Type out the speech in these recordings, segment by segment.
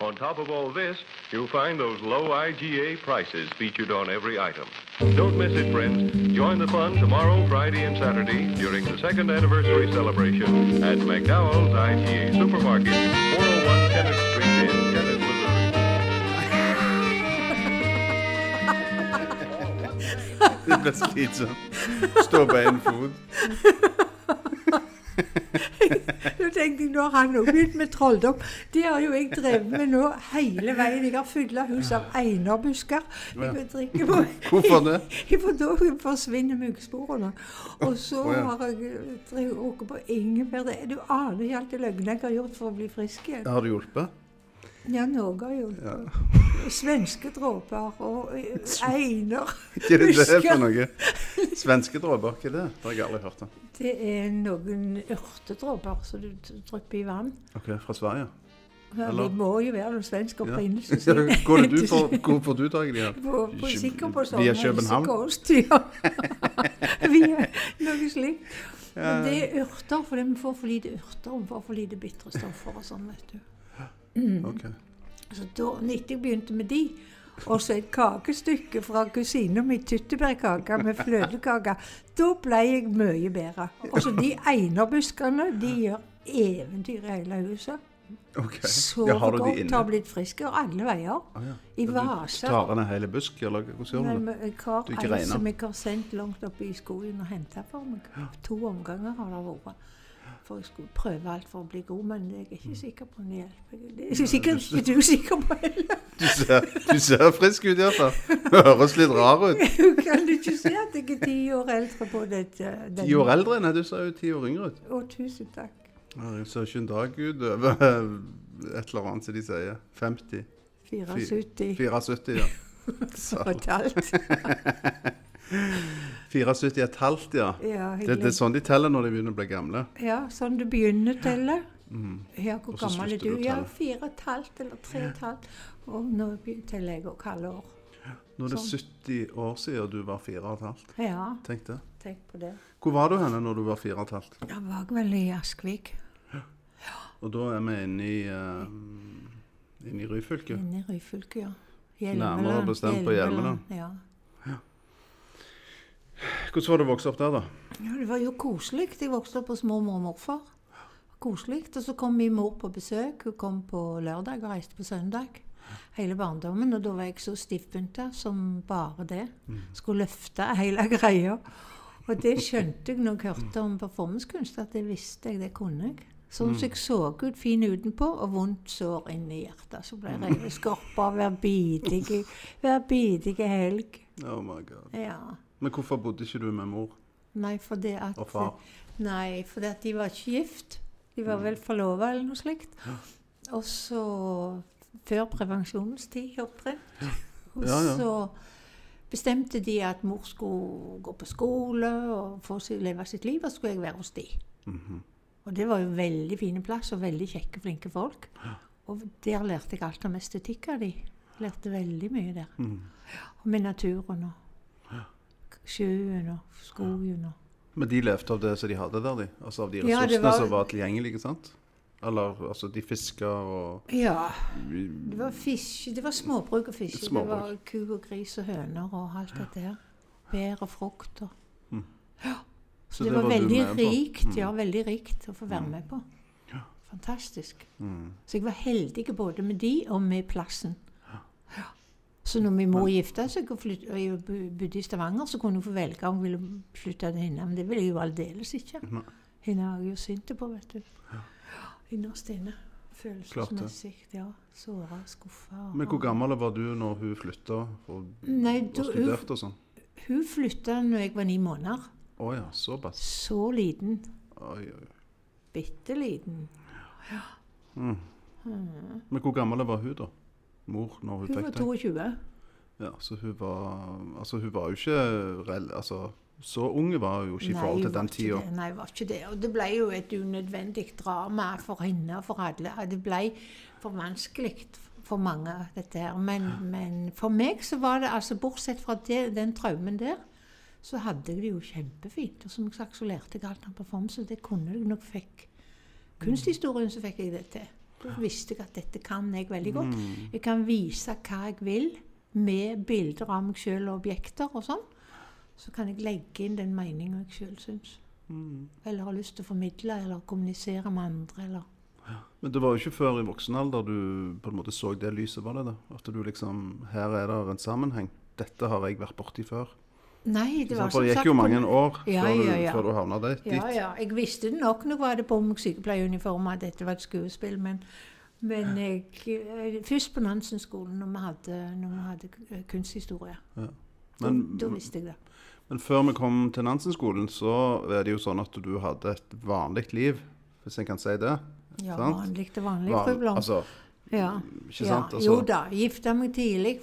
On top of all this, you'll find those low IGA prices featured on every item. Don't miss it, friends. Join the fun tomorrow, Friday, and Saturday during the second anniversary celebration at McDowell's IGA Supermarket, 401 Kenneth Street in Kennett, Missouri. Det blir slitsomt. Stå på én fot. Nå tenkte jeg, nå har han også begynt med trolldom. Det har jo jeg drevet med nå hele veien. Jeg har fylla hus av einerbusker. Jeg på Hvorfor det? For da forsvinner muggsporene. Og så oh, ja. har jeg drevet åket på ingefær. Du aner ikke alt det løgnet jeg har gjort for å bli frisk igjen. Har det hjulpet? Ja, noe har hjulpet. Ja. Svenske dråper og eh, einer. Hva er det det er for noe? Svenske dråper, hva er det? Det har jeg aldri hørt om. Det er noen urtedråper som du drypper i vann. Ok, Fra Sverige? Ja, Eller- De må jo være noen svensk opprinnelse. Ja, er du får, hvor får du tak i de her? På, på, sikkert på sånn via København? helsekost, ja. via noe slikt. Men det er urter, for vi får for lite urter og får for lite bitre stoffer og sånn, vet du. Ok. Så da, jeg begynte med de, og så et kakestykke fra kusina mi, tyttebærkake med fløtekake, da ble jeg mye bedre. Og så de einerbuskene, de gjør eventyr i hele huset. Okay. Så Ja, har godt inne? har blitt friske og alle veier. Ah, ja. I Du tar ned en hel busk, eller hvordan gjør du det? jeg har en som jeg har sendt langt opp i skogen og henta for meg. To omganger har det vært for jeg skulle prøve alt for å bli god, men jeg er ikke mm. sikker på om det hjelper. Det er sikkert ikke du sikker på heller. Du ser, du ser frisk ut iallfall. Høres litt rar ut. Kan du ikke se at jeg er ti år eldre på dette? Ti år eldre? Nei, du ser jo ti år yngre ut. Å, tusen takk. Jeg ser ikke en dag ut over et eller annet som de sier. 50. 74. 74, ja. Så. Fortalt. 74,5, ja. ja det, det, er sånn de teller når de begynner å bli gamle? Ja, sånn du begynner å telle. Mm. Ja, hvor gammel er du? ja, fire og et halvt eller 3,5 og. Og nå teller jeg å kalle år. Nå er det sånn. 70 år siden du var fire og et halvt. Ja. Tenk det. Tenk på det. Hvor var du henne når du var fire og et halvt? Jeg var vel i Askvik. Og da er vi inne i, uh, inne i Ryfylke? Inne i Ryfylke, ja. Hjelmeland. Nærmere bestemt på Hjelmeland. Ja. Hvordan var det å vokse opp der, da? ja, det var jo koselig. Jeg vokste opp hos mormor og morfar. Koselig. Og så kom min mor på besøk. Hun kom på lørdag og reiste på søndag. Hele barndommen. Og da var jeg så stivpynta som bare det. Skulle løfte hele greia. Og det skjønte jeg når jeg hørte om performancekunst, at det visste jeg, det kunne jeg. Sånn som jeg så ut fin utenpå, og vondt sår inni hjertet. Så ble jeg revet skorpa hver bidige, hver bidige helg. Oh my god. Ja. Men hvorfor bodde ikke du med mor Nei, for det at og far? Nei, for det at de var ikke gift. De var vel forlova eller noe slikt. Og så Før prevensjonens tid, omtrent. Og Ja, ja. så bestemte de at mor skulle gå på skole og få leve sitt liv, og skulle jeg være hos de. Mhm. Og det var jo veldig fine plass og veldig kjekke, flinke folk. Og der lærte jeg alt om estetikk av de. Lærte veldig mye der. Mm. Og med naturen og sjøen og skogen og Men de levde av det som de hadde der, de? Altså av de Ja, ressursene var- som var tilgjengelige, ikke sant? Eller altså, de fiska og Ja. Det var fisk, det var småbruk og fiske. Det var ku og gris og høner og alt dette her. Bær og frukt og Ja. Så, det, var, var veldig rikt. Mm. ja, veldig rikt å få være med på. Fantastisk. Mm. Så jeg var heldig både med de og med plassen. Ja. Så når min mor gifta seg og flytt- og jeg bo- bodde i Stavanger, så kunne hun få velge om hun ville flytte til henne. Men det ville jeg jo aldeles ikke. Henne har jeg jo sint på, vet du. Innerst inne. Følelsesmessig. Ja. Såra, skuffa. Men hvor gammel var du når hun flytta og, Nei, og studerte og sånn? hun flytta når jeg var ni måneder. Oh ja, såpass. Så liten. Oi, oi. Bitte liten. Mm. Men hvor gammel var hun, da? Mor, når hun, Hun var Hun var 22. Ja, så hun var Altså, hun var jo ikke Altså, så unge var hun jo ikke i forhold til den tida. det. Nei, var ikke det. Og det ble jo et unødvendig drama for henne og for alle. Det ble for vanskelig for mange, dette her. Men, men for meg så var det altså, bortsett fra det, den traumen der, så hadde jeg det jo kjempefint. Og som jeg sagt, så lærte jeg alt om performance, og det kunne jeg nok fikk. Kunsthistorien så fikk jeg det til. Da visste jeg at dette kan jeg veldig godt. Mm. Jeg kan vise hva jeg vil med bilder av meg sjøl og objekter og sånn. Så kan jeg legge inn den meninga jeg sjøl syns. Mm. Eller har lyst til å formidle eller kommunisere med andre. eller... Men det var jo ikke før i voksen alder du på en måte så det lyset, var det det? At du liksom Her er det en sammenheng. Dette har jeg vært borti før. Nei, det var sant? For det gikk jo mange år Ja, før, ja, ja. før du havna dit. Ja, ja. Jeg visste det nok når jeg hadde på meg sykepleieruniform at dette var et skuespill, men, men jeg, eh, først på Nansen-skolen, når vi hadde, hadde kunsthistorie. Ja. Da, Men, da visste jeg det. men før vi kom til Nansen-skolen, så er det jo sånn at du hadde et vanlig liv, hvis jeg kan si det. Ja, Sant? vanlig til vanlig, Van- altså, ja. ikke sant? Altså, Jo da. Gifta meg tidlig.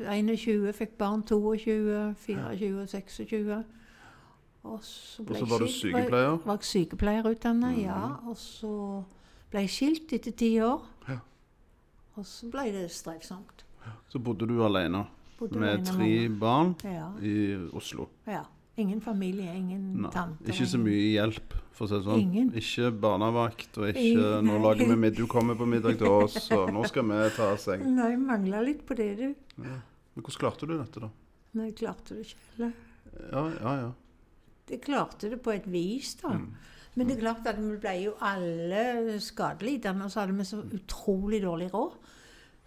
21, fikk barn 22, 24, 26. Og så Og så var du skilt- sykepleier? Var, var jeg sykepleierutdanna, Mhm. ja. Og så ble jeg skilt etter ti år. Ja. Og så ble det strevsomt. så bodde du alene Bodde med alene tre barn. Ja, i Oslo. ja. Ingen familie, ingen tante. ikke så mye hjelp, for å si det sånn. Ingen. Ikke barnevakt, og ikke Ingen, 'nå lager vi middag, du kommer på middag til oss', og 'nå skal vi ta seng'. Nei, mangla litt på det, du. Men hvordan klarte du dette, da? Nei, jeg klarte det ikke heller. Ja, ja, ja. Jeg klarte det på et vis, da. Mm. Men det er klart at vi ble jo alle skadelidende, og så hadde vi så utrolig dårlig råd.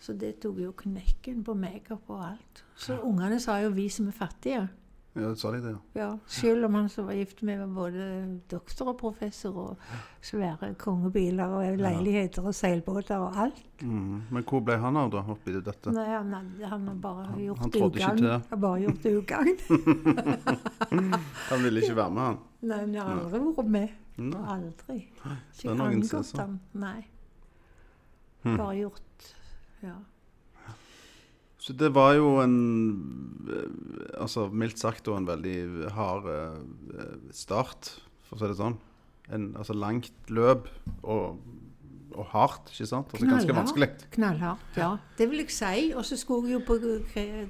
Så det tok jo knekken på meg og på alt. Så ungene sa jo 'vi som er fattige'. Ja sa de det? ja. Ja, Selv om han som var gift med var både doktor og professor og svære kongebiler og leiligheter og seilbåter og alt. Mm. Men hvor ble han av, da, oppi dette? Nei, han, hadde- han har bare gjort han ikke ugagn. Han bare gjort ugagn. Han ville ikke være med, han. Nei, han har aldri vært med. Nei. Aldri. Ikke angått sånn. ham. Nei. Hm. Bare gjort Ja. Så det var jo en eh, Altså mildt sagt en veldig hard eh, start, for å si det sånn. En, altså langt løp og, og hardt, ikke sant? Altså ganske vanskelig. Knallhardt, ja. Det vil jeg si. Og så skulle jeg jo på,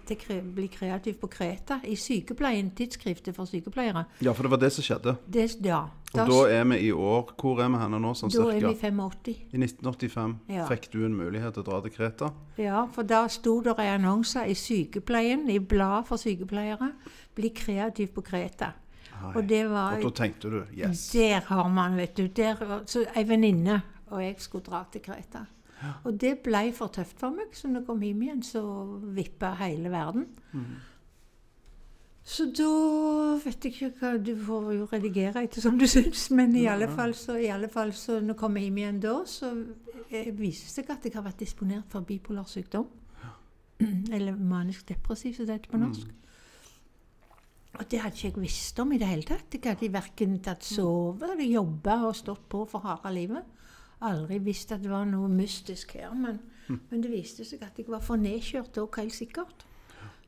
til bli kreativ på Kreta, i Sykepleien, tidsskriftet for sykepleiere. Ja, for det var det som skjedde. Det, ja. Og da er vi i år Hvor er vi henne nå, sånn da er cirka? vi 85. I 1985 Ja. fikk du en mulighet til å dra til Kreta. Ja, for da sto det en annonse i Sykepleien, i blad for sykepleiere, 'Bli kreativ på Kreta'. Og det var Og da tenkte du yes. Der har man, vet du. Der, så ei venninne og jeg skulle dra til Kreta. Og det ble for tøft for meg, så når jeg kom hjem igjen, så vippa hele verden. Så da vet jeg ikke hva Du får jo redigere etter som du syns, men i alle fall så, i alle fall så når jeg kommer hjem igjen da, så eh, viser det seg at jeg har vært disponert for bipolar sykdom. Eller manisk depressiv, som det heter på norsk. Og det hadde ikke jeg visst om i det hele tatt. Jeg hadde verken tatt sove eller jobba og stått på for harde livet. Aldri visst at det var noe mystisk her, men, men det viste seg at jeg var for nedkjørt òg, helt sikkert.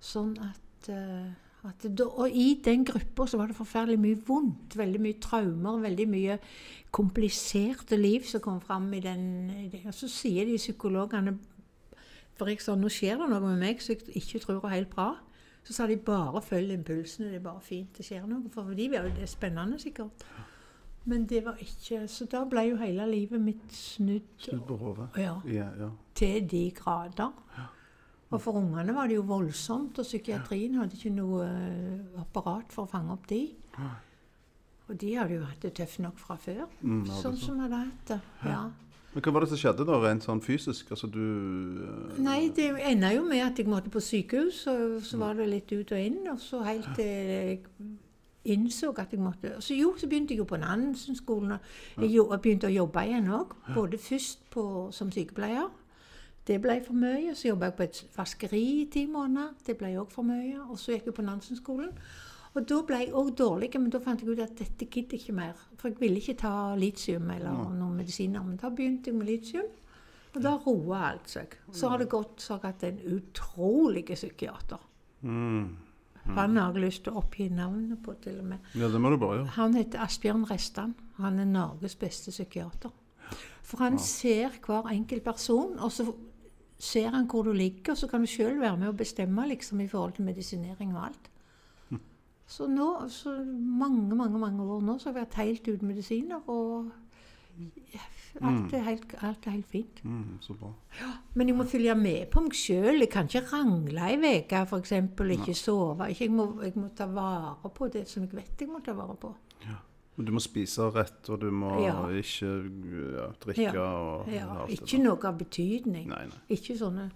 Sånn at, uh, da, Og i den gruppa så var det forferdelig mye vondt. Veldig mye traumer, veldig mye kompliserte liv som kom fram i den. Og så sier de psykologene For jeg sa nå skjer det noe med meg som jeg ikke tror er helt bra. Så sa de bare følg impulsene, det er bare fint, det skjer noe. For de var jo det spennende, sikkert. Men det var ikke Så da ble jo hele livet mitt snudd Snudd på hodet. ja, Ja, ja. til de grader. Og for ungene var det jo voldsomt, og psykiatrien hadde ikke noe eh, apparat for å fange opp de. Og de hadde jo hatt det tøft nok fra før, Mm, sånn som hadde hatt det. Ja. Men hva var det som skjedde da, rent sånn fysisk? Altså du uh... Nei, det enda jo med at jeg måtte på sykehus, og så var det litt ut og inn. Og så helt til jeg innså at jeg måtte så Jo, så begynte jeg jo på Nansen-skolen. jeg begynte å jobbe igjen òg. Både først på, som sykepleier. Det ble for mye. Så jobba jeg på et vaskeri i ti måneder. Det ble òg for mye. Og så gikk jeg på Nansen-skolen. Og da ble jeg òg dårlig, men da fant jeg ut at dette gidder jeg ikke mer. For jeg ville ikke ta litium eller noen medisiner. Men da begynte jeg med litium. Og da roa alt seg. Så har det gått så at en utrolig psykiater. mm. Han har jeg lyst til å oppgi navnet på, til og med. Ja, det må du bare gjøre. Han heter Asbjørn Restan. Han er Norges beste psykiater. For han ser hver enkelt person, og så ser han hvor du ligger, så kan du sjøl være med og bestemme liksom, i forhold til medisinering og alt. Så nå, så mange, mange mange år nå, så har jeg vært helt uten medisiner. Og Alt er helt, alt er helt fint. Mm, så bra. Men jeg må følge med på meg sjøl. Jeg kan ikke rangle ei uke, f.eks. Ikke sove. Ikke, jeg, må, jeg må ta vare på det som jeg vet jeg må ta vare på. Du må spise rett, og du må Ja. ikke ja, drikke Ja. og Ja, alt det ikke noe av betydning. Nei, nei. Ikke sånne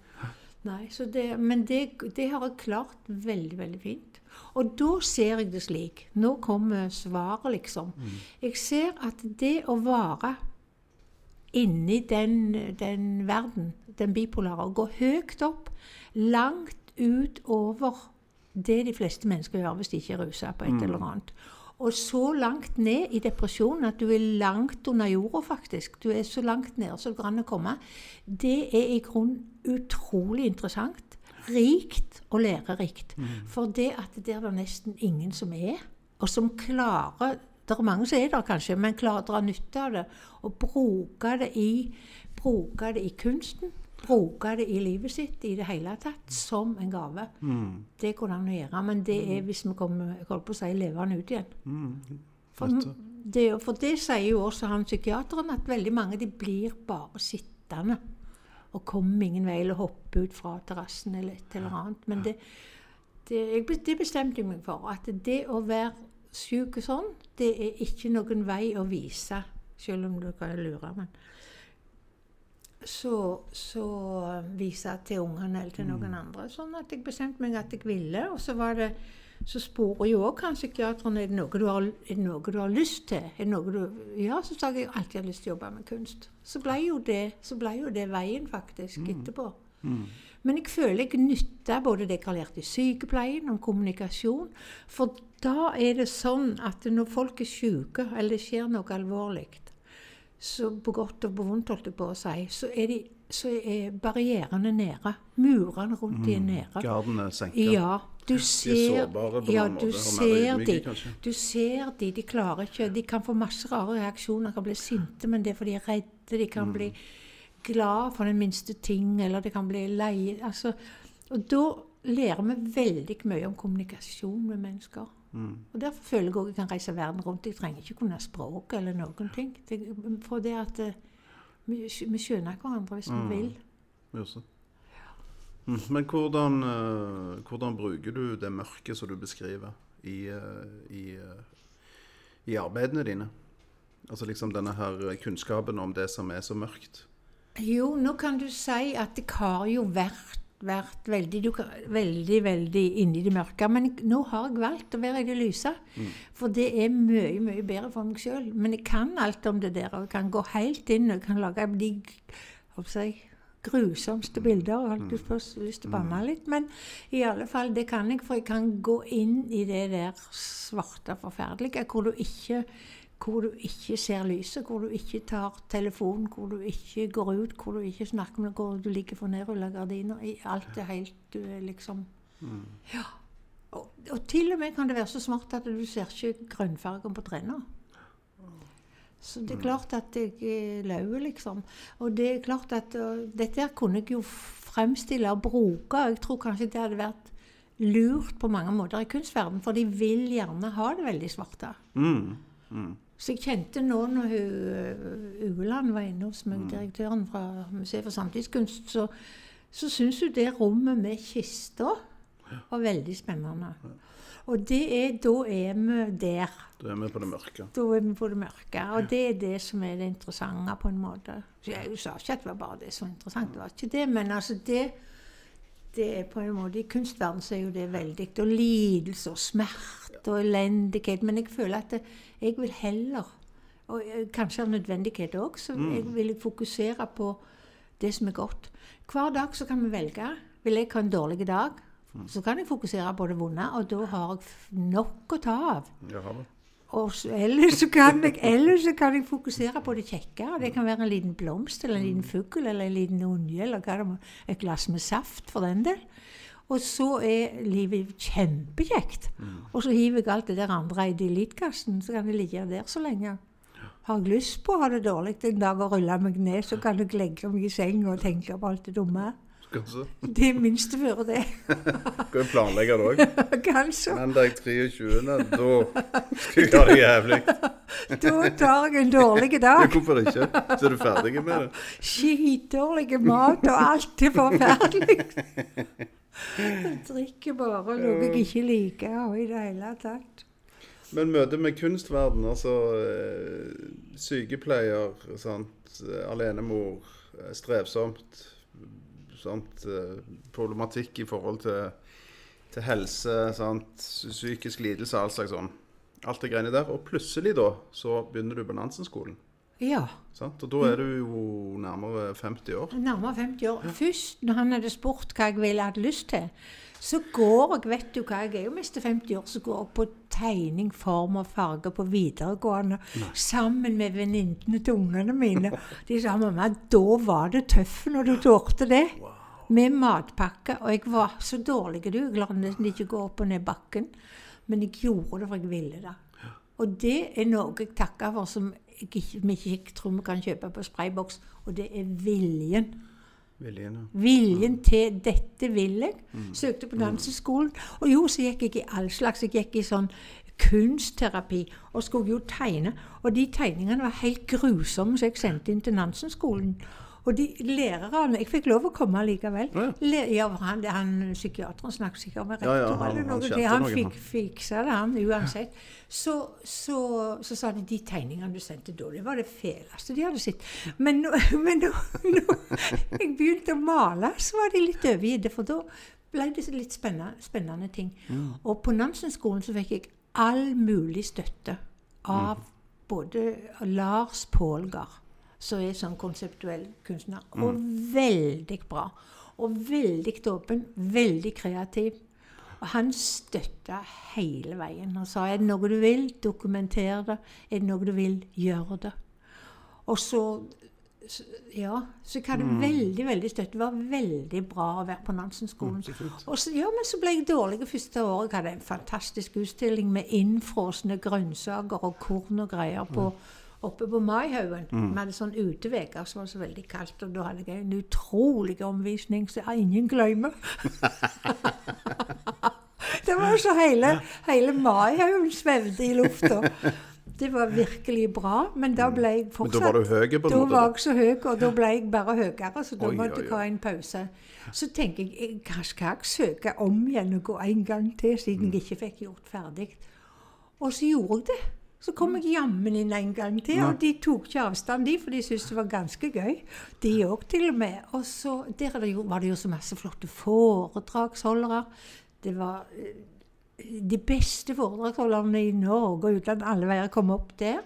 Nei, så det, Men det, det har jeg klart veldig, veldig fint. Og da ser jeg det slik. Nå kommer svaret, liksom. Jeg ser at det å være inni den, den verden, den bipolare, og gå høyt opp, langt utover det de fleste mennesker gjør hvis de ikke er rusa på et eller annet. Og så langt ned i depresjonen at du er langt under jorda, faktisk. Du er så langt nede som det går an å komme. Det er i grunnen utrolig interessant. Rikt og lærerikt. For det at det er det nesten ingen som er, og som klarer Det er mange som er der, kanskje, men klarer å dra nytte av det. Og bruke det i, bruke det i kunsten. Bruke det i livet sitt i det hele tatt som en gave. Mm. Det går han an å gjøre, men det er hvis vi kommer holdt på å si, levende ut igjen. Mm. For det, for det sier jo også han psykiateren, at veldig mange de blir bare sittende. Og kommer ingen vei, eller hopper ut fra terrassen eller et eller annet. Men det, det, jeg, det bestemte jeg meg for. At det å være syk sånn, det er ikke noen vei å vise. Selv om du kan lure, men så, så vise til ungene eller til noen andre. Sånn at jeg bestemte meg at jeg ville. Og så var det så sporer jo òg kanskje psykiateren er det noe du har, er det noe du har lyst til. Er det noe du, ja, så sa jeg jeg alltid har lyst til å jobbe med kunst. Så ble jo det, så ble jo det veien, faktisk, etterpå. Men jeg føler jeg nytter både det jeg har lært i sykepleien, om kommunikasjon. For da er det sånn at når folk er syke, eller det skjer noe alvorlig, så på godt og på vondt, holdt jeg på å si, så er, de, så er barrierene nede. Murene rundt de er nede. Gardene senker. Ja, du ser, sårbare på ja, du måte, ser ydmyke, de. kanskje. Du ser de, de klarer ikke De kan få masse rare reaksjoner, kan bli sinte, men det er fordi de er redde. De kan bli glad for den minste ting, eller de kan bli leie. Altså, og da lærer vi veldig mye om kommunikasjon med mennesker. Mm. Og Derfor føler jeg òg jeg kan reise verden rundt. Jeg trenger ikke kunne språk eller noen ting. Det, for det at eh, vi, vi skjønner hverandre hvis Mm. vi vil. Jaså. Mm. Men hvordan, eh, hvordan bruker du det mørket som du beskriver i, eh, i, i arbeidene dine? Altså liksom denne her kunnskapen om det som er så mørkt. Jo, nå kan du si at jeg har jo vært, vært veldig, veldig, veldig inni det mørke. Men nå har jeg valgt å være i det lyse. For det er mye, mye bedre for meg sjøl. Men jeg kan alt om det der. Og jeg kan gå helt inn og jeg kan lage de jeg grusomste bilder. og Holdt på, lyst til å banne litt. Men i alle fall, det kan jeg. For jeg kan gå inn i det der svarte, forferdelige, hvor du ikke hvor du ikke ser lyset, hvor du ikke tar telefonen, hvor du ikke går ut, hvor du ikke snakker med noen, hvor du ligger for nedrulla gardiner. i Alt er helt Du er liksom Ja. Og, og til og med kan det være så smart at du ser ikke grønnfargen på trærne. Så det er klart at jeg er lau, liksom. Og det er klart at uh, dette her kunne jeg jo fremstille og bruke. Jeg tror kanskje det hadde vært lurt på mange måter i kunstverden, for de vil gjerne ha det veldig svarte. Mm. Mm. Så jeg kjente nå når Ueland var inne hos meg, direktøren fra Museet for samtidskunst, så, så syns hun det rommet med kista var veldig spennende. Og det er, da er vi der. Da er vi på det mørke. Da er vi på det mørke. Og det er det som er det interessante, på en måte. Så jeg sa ikke at det var bare det som var interessant, det var ikke det, men altså det det er på en måte, I kunstverden så er jo det veldig. Og lidelse og smerte og elendighet. Men jeg føler at jeg vil heller, og eh, kanskje av nødvendighet òg, så jeg vil fokusere på det som er godt. Hver dag så kan vi velge. Vil jeg ha en dårlig dag, så kan jeg fokusere på det vonde, og da har jeg nok å ta av. Og så, ellers, så kan jeg, ellers så kan jeg fokusere på det kjekke. og Det kan være en liten blomst, eller en liten fugl, eller en liten unge, eller hva det må, et glass med saft, for den del. Og så er livet kjempekjekt. Og så hiver jeg alt det der andre i delitkassen, så kan det ligge der så lenge. Har jeg lyst på å ha det dårlig en dag og rulle meg ned, så kan jeg legge meg i senga og tenke på alt det dumme. Kanskje. Det er minsteføre, det. Skal jo planlegge det òg? Kanskje. Mandag 23. Da skal jeg ha det jævlig. Da tar jeg en dårlig dag. hvorfor ikke? Så er du ferdig med det? Skitdårlig mat, og alt er forferdelig. Jeg drikker bare noe jeg ikke liker i det hele tatt. Men møtet med kunstverden, altså eh, sykepleier, sant, eh, alenemor, eh, strevsomt, sant, eh, problematikk i forhold til, til helse, sant, psykisk lidelse, all slags sånn. Alt det greiene der. Og plutselig da, så begynner du på Nansen-skolen. Ja. Sant? Og da er du jo nærmere 50 år. Nærmere 50 år. Først når han hadde spurt hva jeg ville hatt lyst til, så går jeg, vet du hva, jeg er jo mest 50 år, så går jeg på tegning, form og farge på videregående sammen med venninnene til ungene mine. De sa mamma, da var det tøff når du torde det. Med matpakke. Og jeg var så dårlig, du. Jeg klarte nesten ikke gå opp og ned bakken. Men jeg gjorde det for jeg ville det. Og det er noe jeg takker for som jeg ikke, vi ikke tror vi kan kjøpe på sprayboks, og det er viljen. Viljen, ja. Viljen til 'dette vil jeg'. Søkte på danseskolen. Og jo, så gikk jeg i all slags. Jeg gikk i sånn kunstterapi og skulle jo tegne. Og de tegningene var helt grusomme, så jeg sendte inn til Nansen-skolen. Og de lærerne Jeg fikk lov å komme likevel. Ja, ja. Ja, han, han psykiateren snakket sikkert med Ja, ja, rektor han- eller han noe. han fikk fiksa det, han, uansett. Så, så, så sa de de tegningene du sendte da, det var det feleste de hadde sett. Men, men nå jeg begynte å male, så var de litt overgitte, for da ble det litt spennende, spennende ting. Og på Nansen-skolen så fikk jeg all mulig støtte av både Lars Pålgar, som er sånn konseptuell kunstner, og veldig bra. Og veldig åpen, veldig kreativ. Og han støtta hele veien og sa er det noe du vil, dokumenter det. Er det noe du vil, gjør det. Og så Ja. Så jeg hadde veldig veldig støtte. Det var veldig bra å være på Nansen-skolen. Og så, ja, men så ble jeg dårlig første året. Jeg hadde en fantastisk utstilling med innfrosne grønnsaker og korn og greier på, oppe på Maihaugen. Vi hadde sånn uteveker som var så veldig kaldt, og da hadde jeg en utrolig omvisning som ingen glemmer. det var så hele, hele Maihaugen svevde i lufta. Det var virkelig bra, men da ble jeg Men fortsatt da var du høy på en da måte? var jeg så høy, og da ble jeg bare høyere, så da Oi, måtte jeg ha en pause. Så tenker jeg, jeg hva skal jeg søke om igjen og gå en gang til, siden jeg ikke fikk gjort ferdig. Og så gjorde jeg det. Så kom jeg jammen inn en gang til, og de tok ikke avstand, de, for de syntes det var ganske gøy. De òg, til og med. Og så der er det jo, var det jo så masse flotte foredragsholdere. Det var eh, de beste foredragsholderne i Norge og utlandet. Alle veier kom opp der.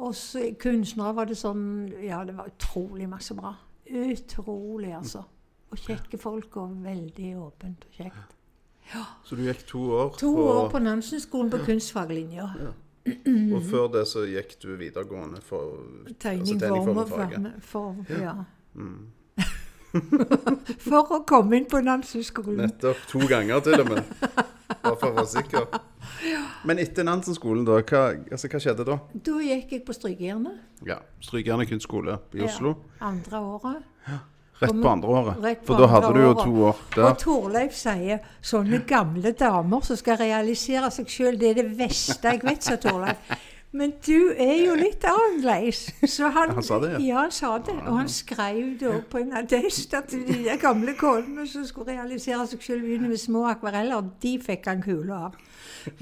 Og så kunstnere var det sånn Ja, det var utrolig masse bra. Utrolig, altså. Og kjekke folk, og veldig åpent og kjekt. Så du gikk to år, To på, år på Nansen-skolen på kunstfaglinja. Og før det så gikk du videregående for Tegning, altså tegning form og og Ja. Ja. for å komme inn på Nansen-skolen. Nettopp. To ganger til og med. Bare for å være sikker. Men etter Nansen-skolen, da, hva, altså, hva skjedde da? Da gikk jeg på Strykejernet. Ja, Strykejernet kunstskole i Oslo. Ja, andre året. Rett på andre året. For da hadde du jo to år Og der. Torleif sier sånne gamle damer som skal realisere seg sjøl, det er det verste jeg vet, sa Torleif. Men du er jo litt annerledes. Så han, Han sa det, ja. ja. han sa det. Og han skrev det òg på en attest at de der gamle konene som skulle realisere seg sjøl, begynne med små akvareller, de fikk han kula av.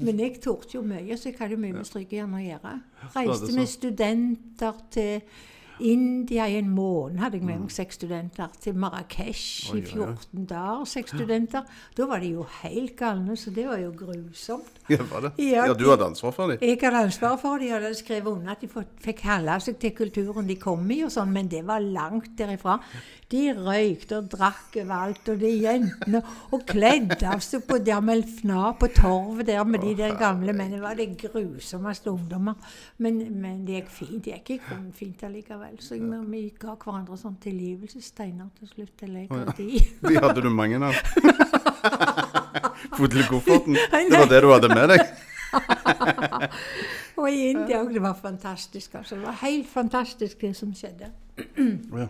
Men jeg torde jo mye, så jeg hadde mye med strykejern å gjøre. Reiste med studenter til India i en måned hadde jeg med meg seks studenter. Til Marrakech i oi, oi. 14 dager, seks studenter. Da var de jo helt galne, så det var jo grusomt. Ja, var det? Ja, Ja, du hadde ansvar for dem? Jeg hadde ansvaret for dem. de hadde skrevet under at de fikk holde seg til kulturen de kom i, og sånn, men det var langt derifra. De røykte og drakk overalt, og de jentene Og kledde av seg på der med fna på torvet der med de der gamle mennene. Det var de grusommeste ungdommer. Men, men det gikk fint. Det gikk ikke fint allikevel. Så jeg, vi ga hverandre sånn tilgivelsessteiner til slutt. Eller jeg og de. De hadde du mange av. Fot til kofferten. Det var det du hadde med deg? Og i India òg. Det var fantastisk. altså. Det var helt fantastisk, det som skjedde. Ja.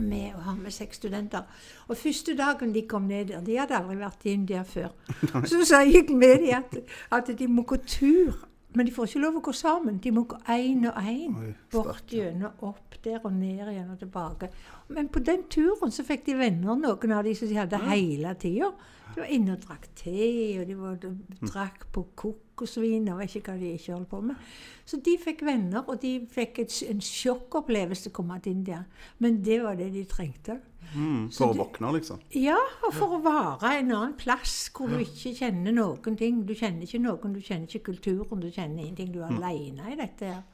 med å ha med seks studenter. Og første dagen de kom ned der, de hadde aldri vært i India før, så sa jeg med dem at, at de må gå tur. Men de får ikke lov å gå sammen. De må gå én og én. Bort gjennom, opp der og ned igjen og tilbake. Men på den turen så fikk de venner, noen av de som de hadde hele tida. De var inne og drakk te, og de var, de drakk på kokosvin og vet ikke hva de ikke holdt på med. Så de fikk venner, og de fikk et, en sjokkopplevelse å komme til India. Men det var det de trengte. Mm, for for å våkne, liksom. Ja, og for å være en annen plass hvor du ikke kjenner noen ting. Du kjenner ikke noen, du kjenner ikke kulturen, du kjenner ingenting. Du er alene i dette her.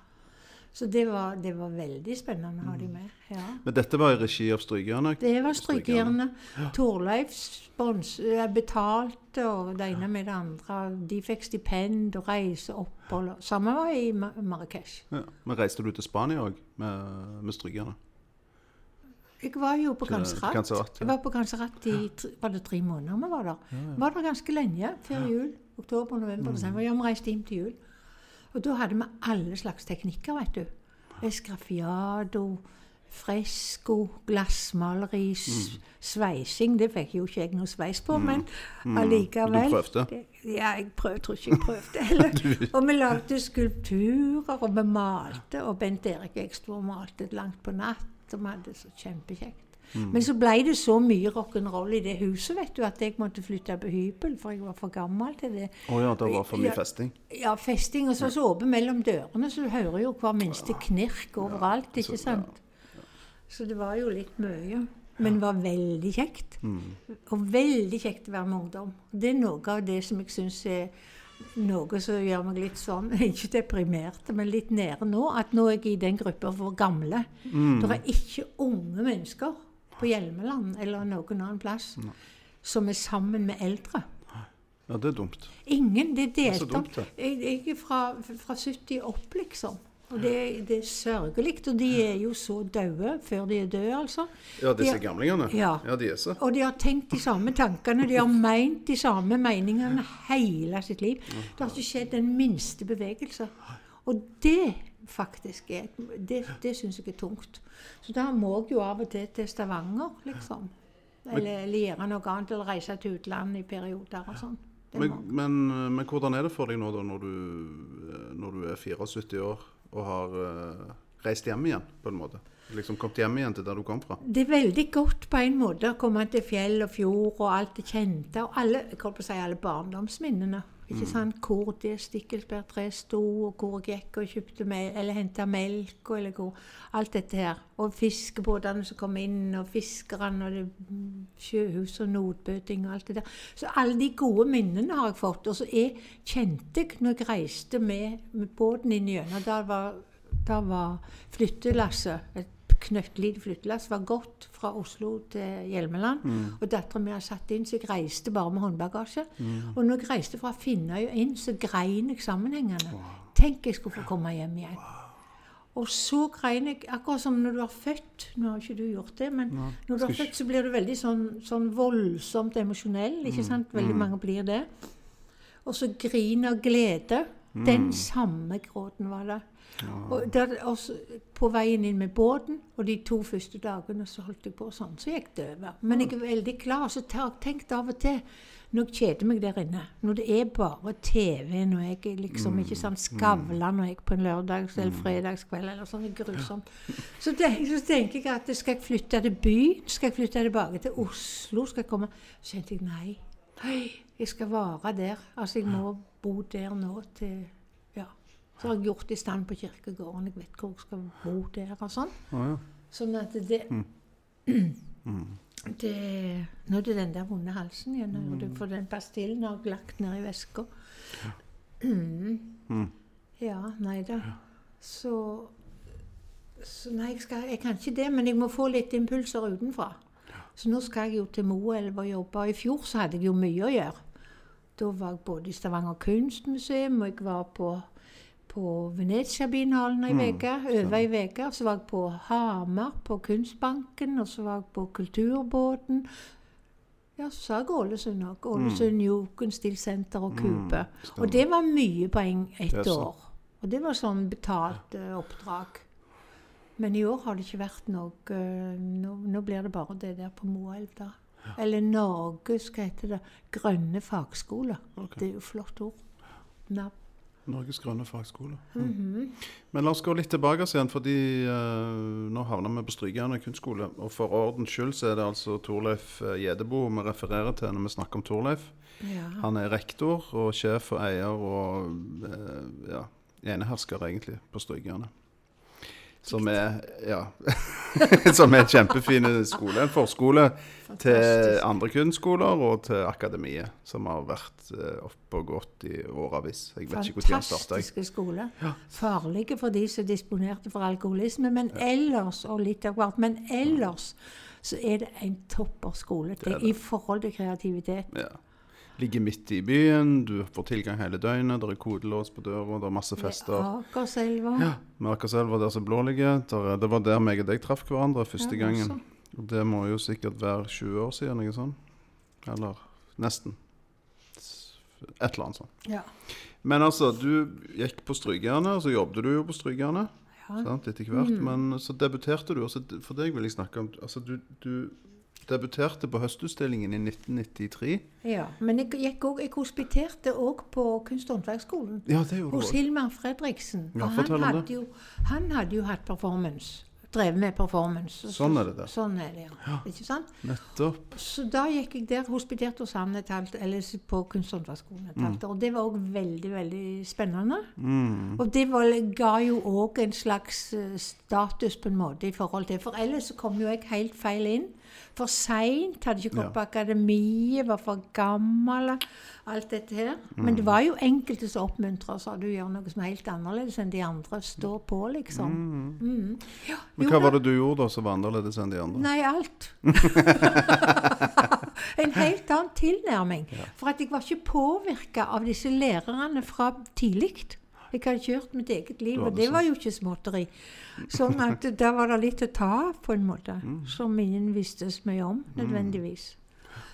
Så det var, det var veldig spennende å ha de med. ja. Men dette var i regi av Strykejernet? Det var Strykejerne. Torleif eh, betalte, og det ene med det andre. De fikk stipend og reiseopphold. Samme var i Ma- Marrakech. Ja. Men reiste du til Spania òg med, med Strykerne? Jeg var jo på. Granserat, ja. Jeg var på Granserat i var det tre måneder vi var der. Var der ganske lenge før jul. Oktober, november, Mm. desember. Ja, vi reiste hjem til jul. Og da hadde vi alle slags teknikker, vet du. Escrafiado, fresko, glassmaleri, mm. sveising. Det fikk jo ikke jeg noe sveis på, men allikevel. Mm. Du prøvde? Det- Ja, jeg prøv, tror ikke jeg prøvde heller. og vi lagde skulpturer, og vi malte. Og Bent Erik og malte langt på natt, og vi hadde det så kjempekjekt. Mm. Men så ble det så mye rock'n'roll i det huset vet du, at jeg måtte flytte på hybel, for jeg var for gammel til det. Å ja, det var for mye festing? Ja, festing, og så var det åpent mellom dørene, så du hører jo hver minste knirk overalt, så- ikke sant? Så det var jo litt mye. Men det var veldig kjekt. Mm. Og veldig kjekt å være med ungdom. Det er noe av det som jeg syns er noe som gjør meg litt sånn, ikke deprimert, men litt nede nå. At nå er jeg i den gruppa for gamle. Mm. Det er ikke unge mennesker på Hjelmeland eller noen annen plass som er sammen med eldre. Ja, det er dumt. Ingen. Det er delt opp. jeg er fra, fra 70 opp, liksom. Og det, det er sørgelig. Og de er jo så døde før de er døde, altså. Ja, disse gamlingene? Ja. ja, de er så. Og de har tenkt de samme tankene, de har meint de samme meningene hele sitt liv. Det har ikke skjedd den minste bevegelse. Og det faktisk er Det, det syns jeg er tungt. Så da må jeg jo av og til til Stavanger, liksom. Eller, eller gjøre noe annet, eller reise til utlandet i perioder og sånn. Men, men, men hvordan er det for deg nå da, når du, når du er 74 år og har uh, reist hjem igjen, på en måte? Liksom kommet hjem igjen til der du kom fra? Det er veldig godt på en måte å komme til fjell og fjord og alt det kjente. Og alle, jeg på å si alle barndomsminnene. Ikke sant? Hvor det stikkelsbærtreet sto, og hvor jeg gikk og kjøpte mel eller henta melk, og, eller hvor Alt dette her. Og fiskebåtene som kom inn, og fiskerne, og det, mm, sjøhus og notbøting og alt det der. Så alle de gode minnene har jeg fått. Og så jeg kjente jeg når jeg reiste med, med båten inn gjennom Da var, var flyttelasset et knøttlite flyttelass var gått fra Oslo til Hjelmeland. Og dattera mi hadde satt inn, så jeg reiste bare med håndbagasje. Og når jeg reiste fra Finnøy og inn, så grein jeg sammenhengende. Tenk jeg skulle få komme hjem igjen. Og så grein jeg, akkurat som når du er født Nå har ikke du gjort det, men når du er født, så blir du veldig sånn, sånn voldsomt emosjonell. ikke sant? Veldig mange blir det. Og så grin av glede. Den samme gråten var det. Og der, også, på veien inn med båten, og de to første dagene så holdt jeg på sånn, så gikk det over. Men jeg er veldig klar, så tenk av og til. Når jeg kjeder meg der inne, når det er bare TV, når jeg liksom ikke sånn Skavlan når jeg på en lørdags- eller fredagskveld eller sånn, det er grusomt, så, tenk, så tenker jeg at skal jeg flytte til byen, skal jeg flytte tilbake til Oslo, skal jeg komme, så kjente jeg nei, nei, jeg skal være der, altså jeg må bo der nå til, ja, så har jeg gjort i stand på kirkegården, jeg vet hvor jeg skal bo der og sånn. Oh, ja. Sånn at det det, Nå er det den der vonde halsen igjen. mm. for får den pastillen har jeg lagt ned i veska. Mm. Ja, nei da. Så, så Nei, jeg, skal, jeg kan ikke det, men jeg må få litt impulser utenfra. Så nå skal jeg jo til Moelv og jobbe. I fjor så hadde jeg jo mye å gjøre. Da var jeg både i Stavanger kunstmuseum, og jeg var på på Venezia-binalen ei uke, over ei uke. Så var jeg på Hamar, på Kunstbanken, og så var jeg på Kulturbåten. Ja, så sa jeg Ålesund òg. Ålesund Jugendstilsenter og Kube. og det var mye på en, ett år. Og det var sånn betalt uh, oppdrag. Men i år har det ikke vært noe uh, nå nå blir det bare det der på Moelv, da. Eller Norges, hva heter det, grønne fagskole. Okay. Det er jo flott ord. Navn. Norges grønne fagskole. Mhm. Men la oss gå litt tilbake igjen, fordi uh, nå havner vi på Strykjern kunstskole. Og for ordens skyld så er det altså Torleif eh, Gjedebo vi refererer til når vi snakker om Torleif. Ja. Han er rektor og sjef og eier og uh, ja, enehersker egentlig på Strykjerne. Som er ja, som er en kjempefin skole. En forskole til andre kunstskoler og til akademiet, som har vært eh, oppe og gått i åravis. Jeg vet ikke når han starta. Fantastiske skoler, Farlige for de som disponerte for alkoholisme, men ellers, og litt av hvert, men ellers så er det en topper skole Det det. i forhold til kreativitet. Ja. Ligger midt i byen, du får tilgang hele døgnet, det er kodelås på døra, det er masse fester. Med Akerselva. Ja, med Akerselva der som blå ligger. Der, er- det var der meg og deg traff hverandre første Ja, gangen. Og det må jo sikkert være 20 år siden, ikke sånn? Eller nesten. Et eller annet sånt. Ja. Men altså, du gikk på Strykejernet, og så jobbet du jo på Strykejernet. Ja. sant, etter hvert. Mm. Men så debuterte du, også, for deg vil jeg snakke om Altså, du, du debuterte på Høstutstillingen i 1993. ja. Men jeg, også, jeg hospiterte òg på Kunst- og håndverksskolen. Ja, Hos. Hilmar Fredriksen. Ja, og han hadde, jo, han hadde jo hatt performance. Drevet med performance. Så- Sånn er det der. Sånn er det, ja. Ikke sant? Nettopp. Så da gikk jeg der, hospiterte hos eller på Kunst- og håndverksskolen et halvt år. Og det var òg veldig, veldig spennende. Mm. Og det var, ga jo òg en slags eh, status på en måte i forhold til For ellers kom jo jeg helt feil inn. For seint, hadde ikke gått på akademiet, var for gammel. Alt dette her. Men det var jo enkelte som oppmuntra og sa du gjør noe som er helt annerledes enn de andre. Stå på, liksom. Mm. Ja, Men hva da. var det du gjorde da som var annerledes enn de andre? Nei, alt. en helt annen tilnærming. For at jeg var ikke påvirka av disse lærerne fra tidlig. Jeg hadde kjørt mitt eget liv, og det var jo ikke småtteri. Sånn at der var det litt å ta av, på en måte, Mm. som ingen visste så mye om, nødvendigvis.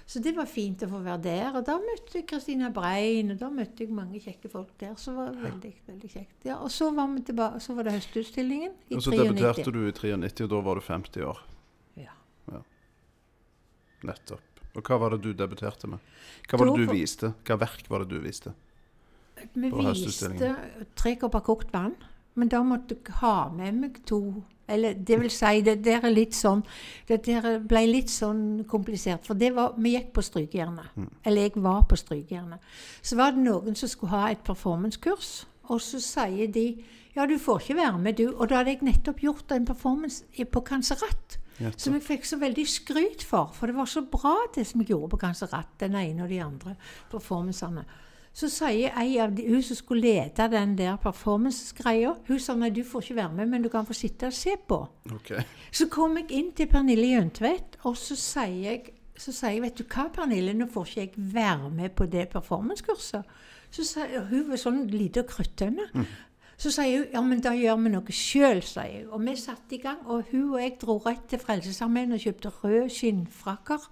Så det var fint å få være der. Og da møtte jeg Kristina Brein, og da møtte jeg mange kjekke folk der. Så var det veldig, veldig kjekt. Ja, og så var, tilbake, så var det Høstutstillingen i Og så 93. debuterte du i 93, og da var du 50 år. Ja. Nettopp. Og hva var det du debuterte med? Hva var det du viste? Hva verk var det du viste? Vi viste tre kopper kokt vann, men da måtte jeg ha med meg to Eller det vil si, det der er litt sånn Det der ble litt sånn komplisert. For det var, vi gikk på strykejernet. Mm. Eller jeg var på strykejernet. Så var det noen som skulle ha et performancekurs, og så sier de ja, du får ikke være med, du. Og da hadde jeg nettopp gjort en performance på Kanserat. Som jeg fikk så veldig skryt for, for det var så bra det som jeg gjorde på Kanserat, den ene og de andre performancene. Så sier ei av de, hun som skulle lede den der performance-greia, hun sa nei, du får ikke være med, men du kan få sitte og se på. Okay. Så kom jeg inn til Pernille Jøntvedt, og så sier jeg, så sier jeg vet du hva, Pernille, nå får ikke jeg være med på det performancekurset. Så sier hun var sånn lite kruttønne. Så sier hun ja, men da gjør vi noe sjøl, sier jeg. Og vi satte i gang, og hun og jeg dro rett til Frelsesarmeen og kjøpte røde skinnfrakker.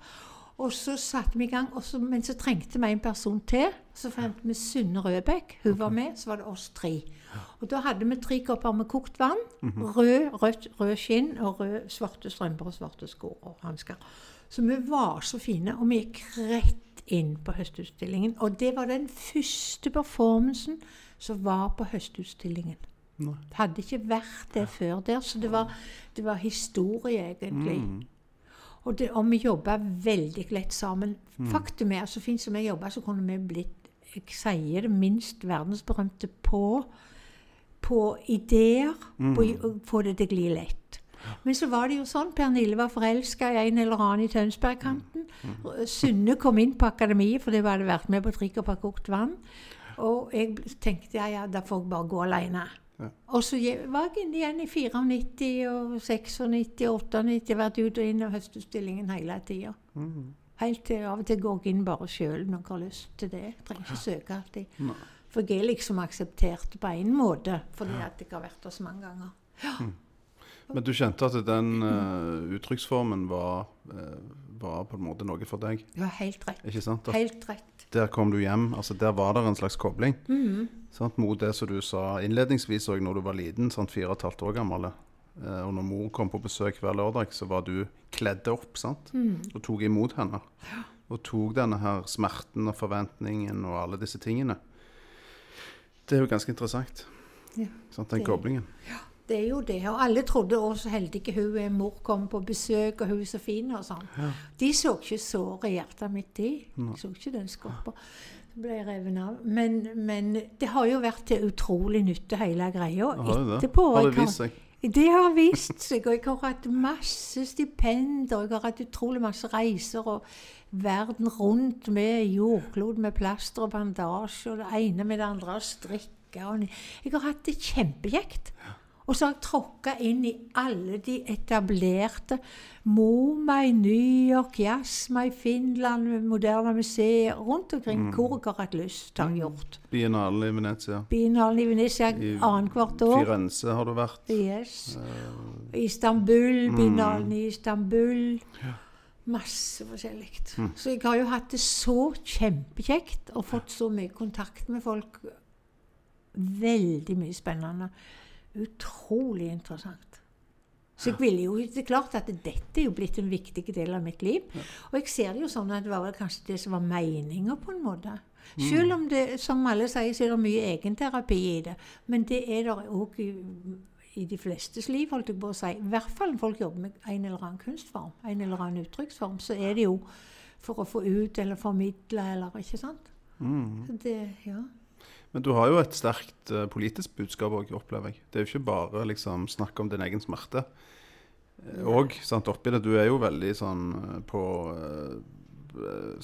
Og så satte vi i gang, så, men så trengte vi en person til. Så fant vi Synne Rødbekk. Hun var med, så var det oss tre. Og da hadde vi tre kopper med kokt vann. Rød, rødt, rød skinn og rød, svarte strømper og svarte sko og hansker. Så vi var så fine, og vi gikk rett inn på Høstutstillingen. Og det var den første performancen som var på Høstutstillingen. Det hadde ikke vært det før der, så det var, det var historie, egentlig. Mm. Og, det, og vi jobba veldig lett sammen. Faktum er, så fint som jeg jobba, så kunne vi blitt jeg sier det minst verdensberømte på, på ideer. På å få det til å gli lett. Men så var det jo sånn, Pernille var forelska i en eller annen i Tønsbergkanten. Sunne kom inn på akademiet for det hadde vært med på trikk og kokt vann. Og jeg tenkte ja, ja, da får jeg bare gå alene. Ja. Og så var jeg igjen i 94 og 96 og 98. Vært ut og inn av høstutstillingen hele tida. Mm. Helt til av og til går jeg inn bare sjøl når jeg har lyst til det. Jeg trenger ikke søke alltid. Nei. For jeg er liksom akseptert på en måte, fordi at jeg har vært der så mange ganger. Men du kjente at den uh, uttrykksformen var, eh, var på en måte noe for deg? Har helt rett. Ikke sant? At Helt rett. der kom du hjem. altså Der var det en slags kobling Mhm. sant? mot det som du sa innledningsvis òg, når du var liten, sant? fire og et halvt år gammel. Eh, og når mor kom på besøk hver lørdag, så var du kledd opp sant? Mm. og tok imot henne. Og tok denne her smerten og forventningen og alle disse tingene. Det er jo ganske interessant. Ja, sant, den det- koblingen. Det er jo det. Og alle trodde å, så heldige hun er. Mor kom på besøk, og hun er så fin og sånn. De så ikke såret i hjertet mitt, de. De så ikke den skorpa. Ble jeg revet av. Men, men det har jo vært til utrolig nytte, hele greia. Etterpå. Har det vist seg? Det har vist seg, og jeg har hatt masse stipender. Jeg har hatt utrolig masse reiser og verden rundt med jordklod med plaster og bandasje og det ene med det andre og strikke. Jeg har hatt det kjempekjekt. Og så har jeg tråkka inn i alle de etablerte. MoMA i New York, Jasma i Finland, Moderne museer rundt omkring. Hvor jeg har hatt lyst, har jeg gjort. Biennalen i Venezia. Biennalen i Venezia annethvert år. Firenze har du vært. Yes. Istanbul, biennalen i Istanbul. Masse forskjellig. Så jeg har jo hatt det så kjempekjekt og fått så mye kontakt med folk. Veldig mye spennende. Utrolig interessant. Så jeg ville jo, det er klart at dette er jo blitt en viktig del av mitt liv. Og jeg ser det jo sånn at det var vel kanskje det som var meninga, på en måte. Selv om det, som alle sier, så er det mye egenterapi i det. Men det er det òg i, i de flestes liv, holdt jeg på å si. I hvert fall når folk jobber med en eller annen kunstform, en eller annen uttrykksform, så er det jo for å få ut eller formidle eller Ikke sant? Så Det, ja. Men du har jo et sterkt eh, politisk budskap òg, opplever jeg. Det er jo ikke bare liksom snakk om din egen smerte. Eh, Og sant, oppi det, du er jo veldig sånn eh, på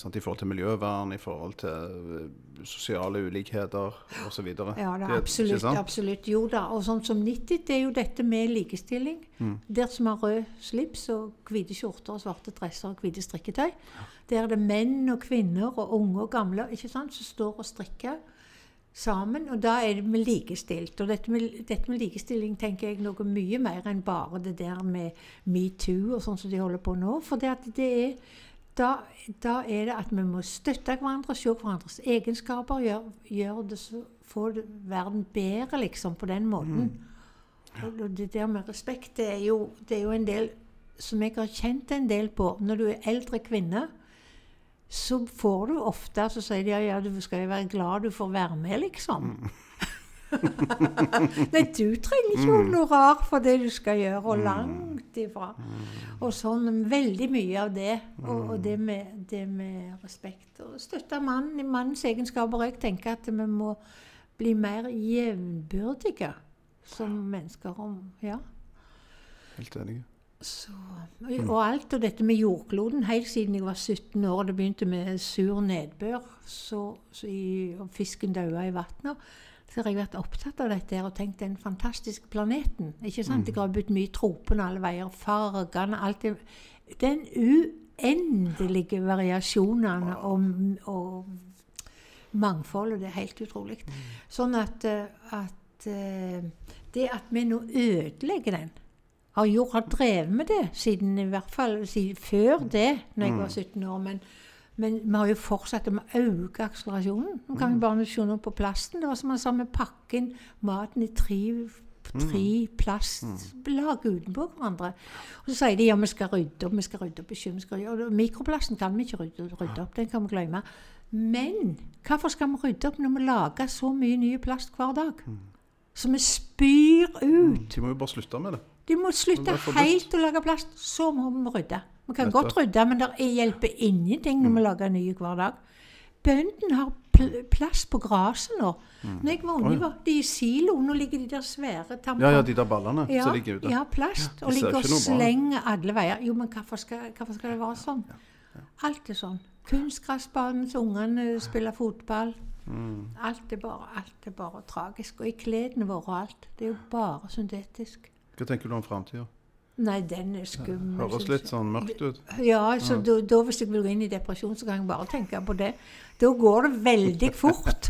sant, I forhold til miljøvern, i forhold til sosiale ulikheter osv. Ja, det er absolutt. absolutt. Jo da. Og sånn som 90, det er jo dette med likestilling. Der som har rød slips og hvite skjorter og svarte dresser og hvite strikketøy. Der er det menn og kvinner og unge og gamle ikke sant, som står og strikker sammen. Og da er det med likestilt. Og dette med, dette med likestilling tenker jeg noe mye mer enn bare det der med metoo og sånn som de holder på nå. For det at det er da, da er det at vi må støtte hverandre, se hverandres egenskaper, gjøre gjør det så får det verden bedre, liksom, på den måten. Og og det der med respekt, det er, jo, det er jo en del som jeg har kjent en del på. Når du er eldre kvinne, så får du ofte Så sier de ja, ja, du skal jo være glad du får være med, liksom. Nei, du trenger ikke honorar for det du skal gjøre, og langt ifra. Og sånn veldig mye av det. Og, og det, med, det med respekt. Og støtte mannen i mannens egenskaper. Jeg tenker at vi må bli mer jevnbyrdige som mennesker. Om, ja. Helt enig. Så, og alt, og dette med jordkloden, helt siden jeg var 17 år, det begynte med sur nedbør, så, så i, og fisken daua i vannet, så har jeg vært opptatt av dette og tenkt den fantastiske planeten. ikke sant? Jeg har brukt mye tropene alle veier, fargene, alt det. Den uendelige variasjonene og, og mangfoldet, det er helt utrolig. Sånn at, eh, at eh, det at vi nå ødelegger den har, gjort, har drevet med det siden i hvert fall siden før det, når jeg var 17 år. Men, men vi har jo fortsatt med å øke akselerasjonen. Nå kan vi bare se noe på plasten. Det var som han sa, vi pakker inn maten i tre, tre plastlag utenpå hverandre. Og så sier de ja, vi skal rydde opp, vi skal rydde opp i sjøen. vi og Mikroplasten kan vi ikke rydde, rydde opp, den kan vi glemme. Men hvorfor skal vi rydde opp når vi lager så mye ny plast hver dag? Så vi spyr ut. De må jo bare slutte med det. De må slutte helt å lage plast, så må vi rydde. Vi kan Nettopp. godt rydde, men det er- hjelper ingenting når vi lager nye hver dag. Bøndene har pl plass på gresset nå. Når jeg var unge, var de i silo. Nå ligger de der svære tampene. Ja, ja, de der ballene Ja, som ligger ute. ja, plast. Ja, og ligger og slenger alle veier. Jo, men hvorfor skal, hvorfor skal det være sånn? Alt er sånn. Kunstgressbanen så ungene spiller fotball. Mm. Alt er bare, alt er bare tragisk. Og i klærne våre og alt. Det er jo bare syntetisk. Hva tenker du om framtida? Nei, den er skummel. Høres litt sånn mørkt ut. Ja, så da, da hvis jeg vil gå inn i depresjon, så kan jeg bare tenke på det. Da går det veldig fort.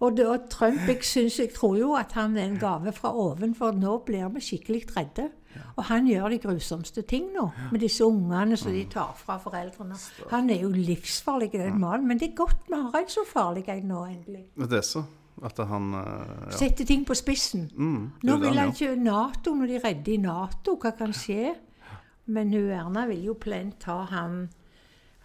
Og da Trump jeg, synes, jeg tror jo at han er en gave fra oven, for nå blir vi skikkelig redde. Og han gjør de grusomste ting nå, med disse ungene som de tar fra foreldrene. Han er jo livsfarlig, den mannen. Men det er godt vi har en så farlig en nå, endelig. Det er så. At han eh, ja. Setter ting på spissen. Mm, Nå vil han ikke Nato, når de redder i Nato, hva kan skje? Men hun Erna vil jo plent ta han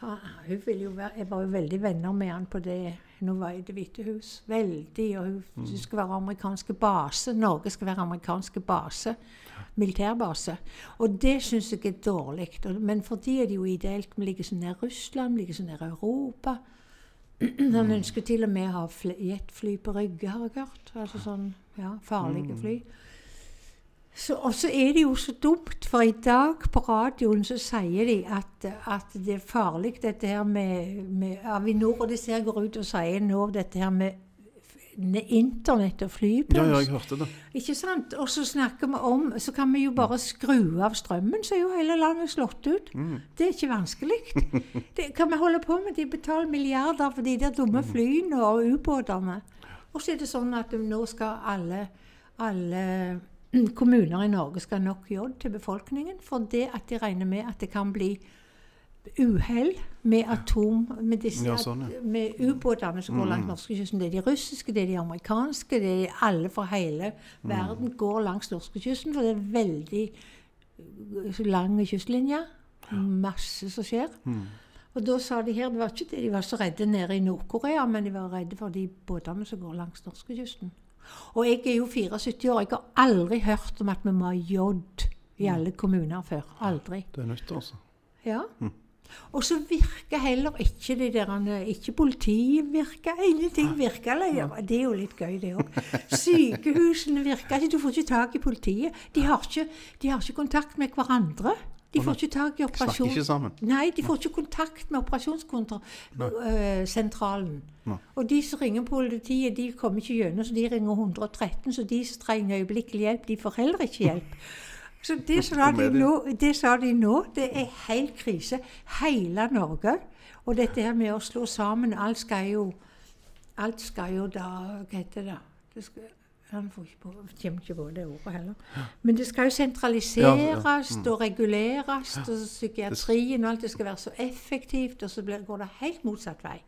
ha- Hun vil jo være, jeg var jo veldig venner med han på det Nå var jeg i Det hvite hus. Veldig. Og hun, Mm. det skal være amerikanske base. Norge skal være amerikanske base. Militærbase. Og det syns jeg er dårlig. Men for de er det jo ideelt. Vi ligger så nær Russland, vi ligger så nær Europa. Han ønsker til og med å ha fly- jetfly på Rygge, har jeg hørt. Altså sånn, ja, farlige fly. Og så er det jo så dumt, for i dag på radioen så sier de at, at det er farlig dette her med, med Avinor, og disse her går ut og sier nå dette her med internett og flyplass. Ja, ja, jeg hørte det. Ikke sant? Og så snakker vi om Så kan vi jo bare skru av strømmen, så er jo hele landet slått ut. Det er ikke vanskelig. Det kan vi holde på med. De betaler milliarder for de der dumme flyene og ubåtene. Og så er det sånn at nå skal alle, alle kommuner i Norge skal ha nok jod til befolkningen. For det at de regner med at det kan bli uhell med atom med, disse, Ja, sånn, ja. med ubåtene som går langs norskekysten. Det er de russiske, det er de amerikanske, det er de alle fra hele verden går langs norskekysten. For det er veldig uh, lang kystlinje. Masse som skjer. Og da sa de her, det var ikke det de var så redde nede i Nord-Korea, men de var redde for de båtene som går langs norskekysten. Og jeg er jo 74 år, jeg har aldri hørt om at vi må ha jod i alle kommuner før. Aldri. Det er nytt, altså. Ja. Og så virker heller ikke de der Ikke politiet virker, ingenting virker. Eller, ja, det er jo litt gøy, det òg. Sykehusene virker ikke. Du får ikke tak i politiet. De har ikke, de har ikke kontakt med hverandre. De får ikke tak i operasjon... Snakker ikke sammen. Nei, de får ikke kontakt med operasjonssentralen. Og de som ringer politiet, de kommer ikke gjennom, så de ringer 113. Så de som trenger øyeblikkelig hjelp, de får heller ikke hjelp. Så det sa de nå, det sa de nå, det er helt krise. Hele Norge. Og dette her med å slå sammen, alt skal jo Alt skal jo da Hva heter det? det skal, han får ikke på, kommer ikke på det ordet heller. Men det skal jo sentraliseres Ja, og reguleres, og psykiatrien og alt det skal være så effektivt, og så går det helt motsatt vei.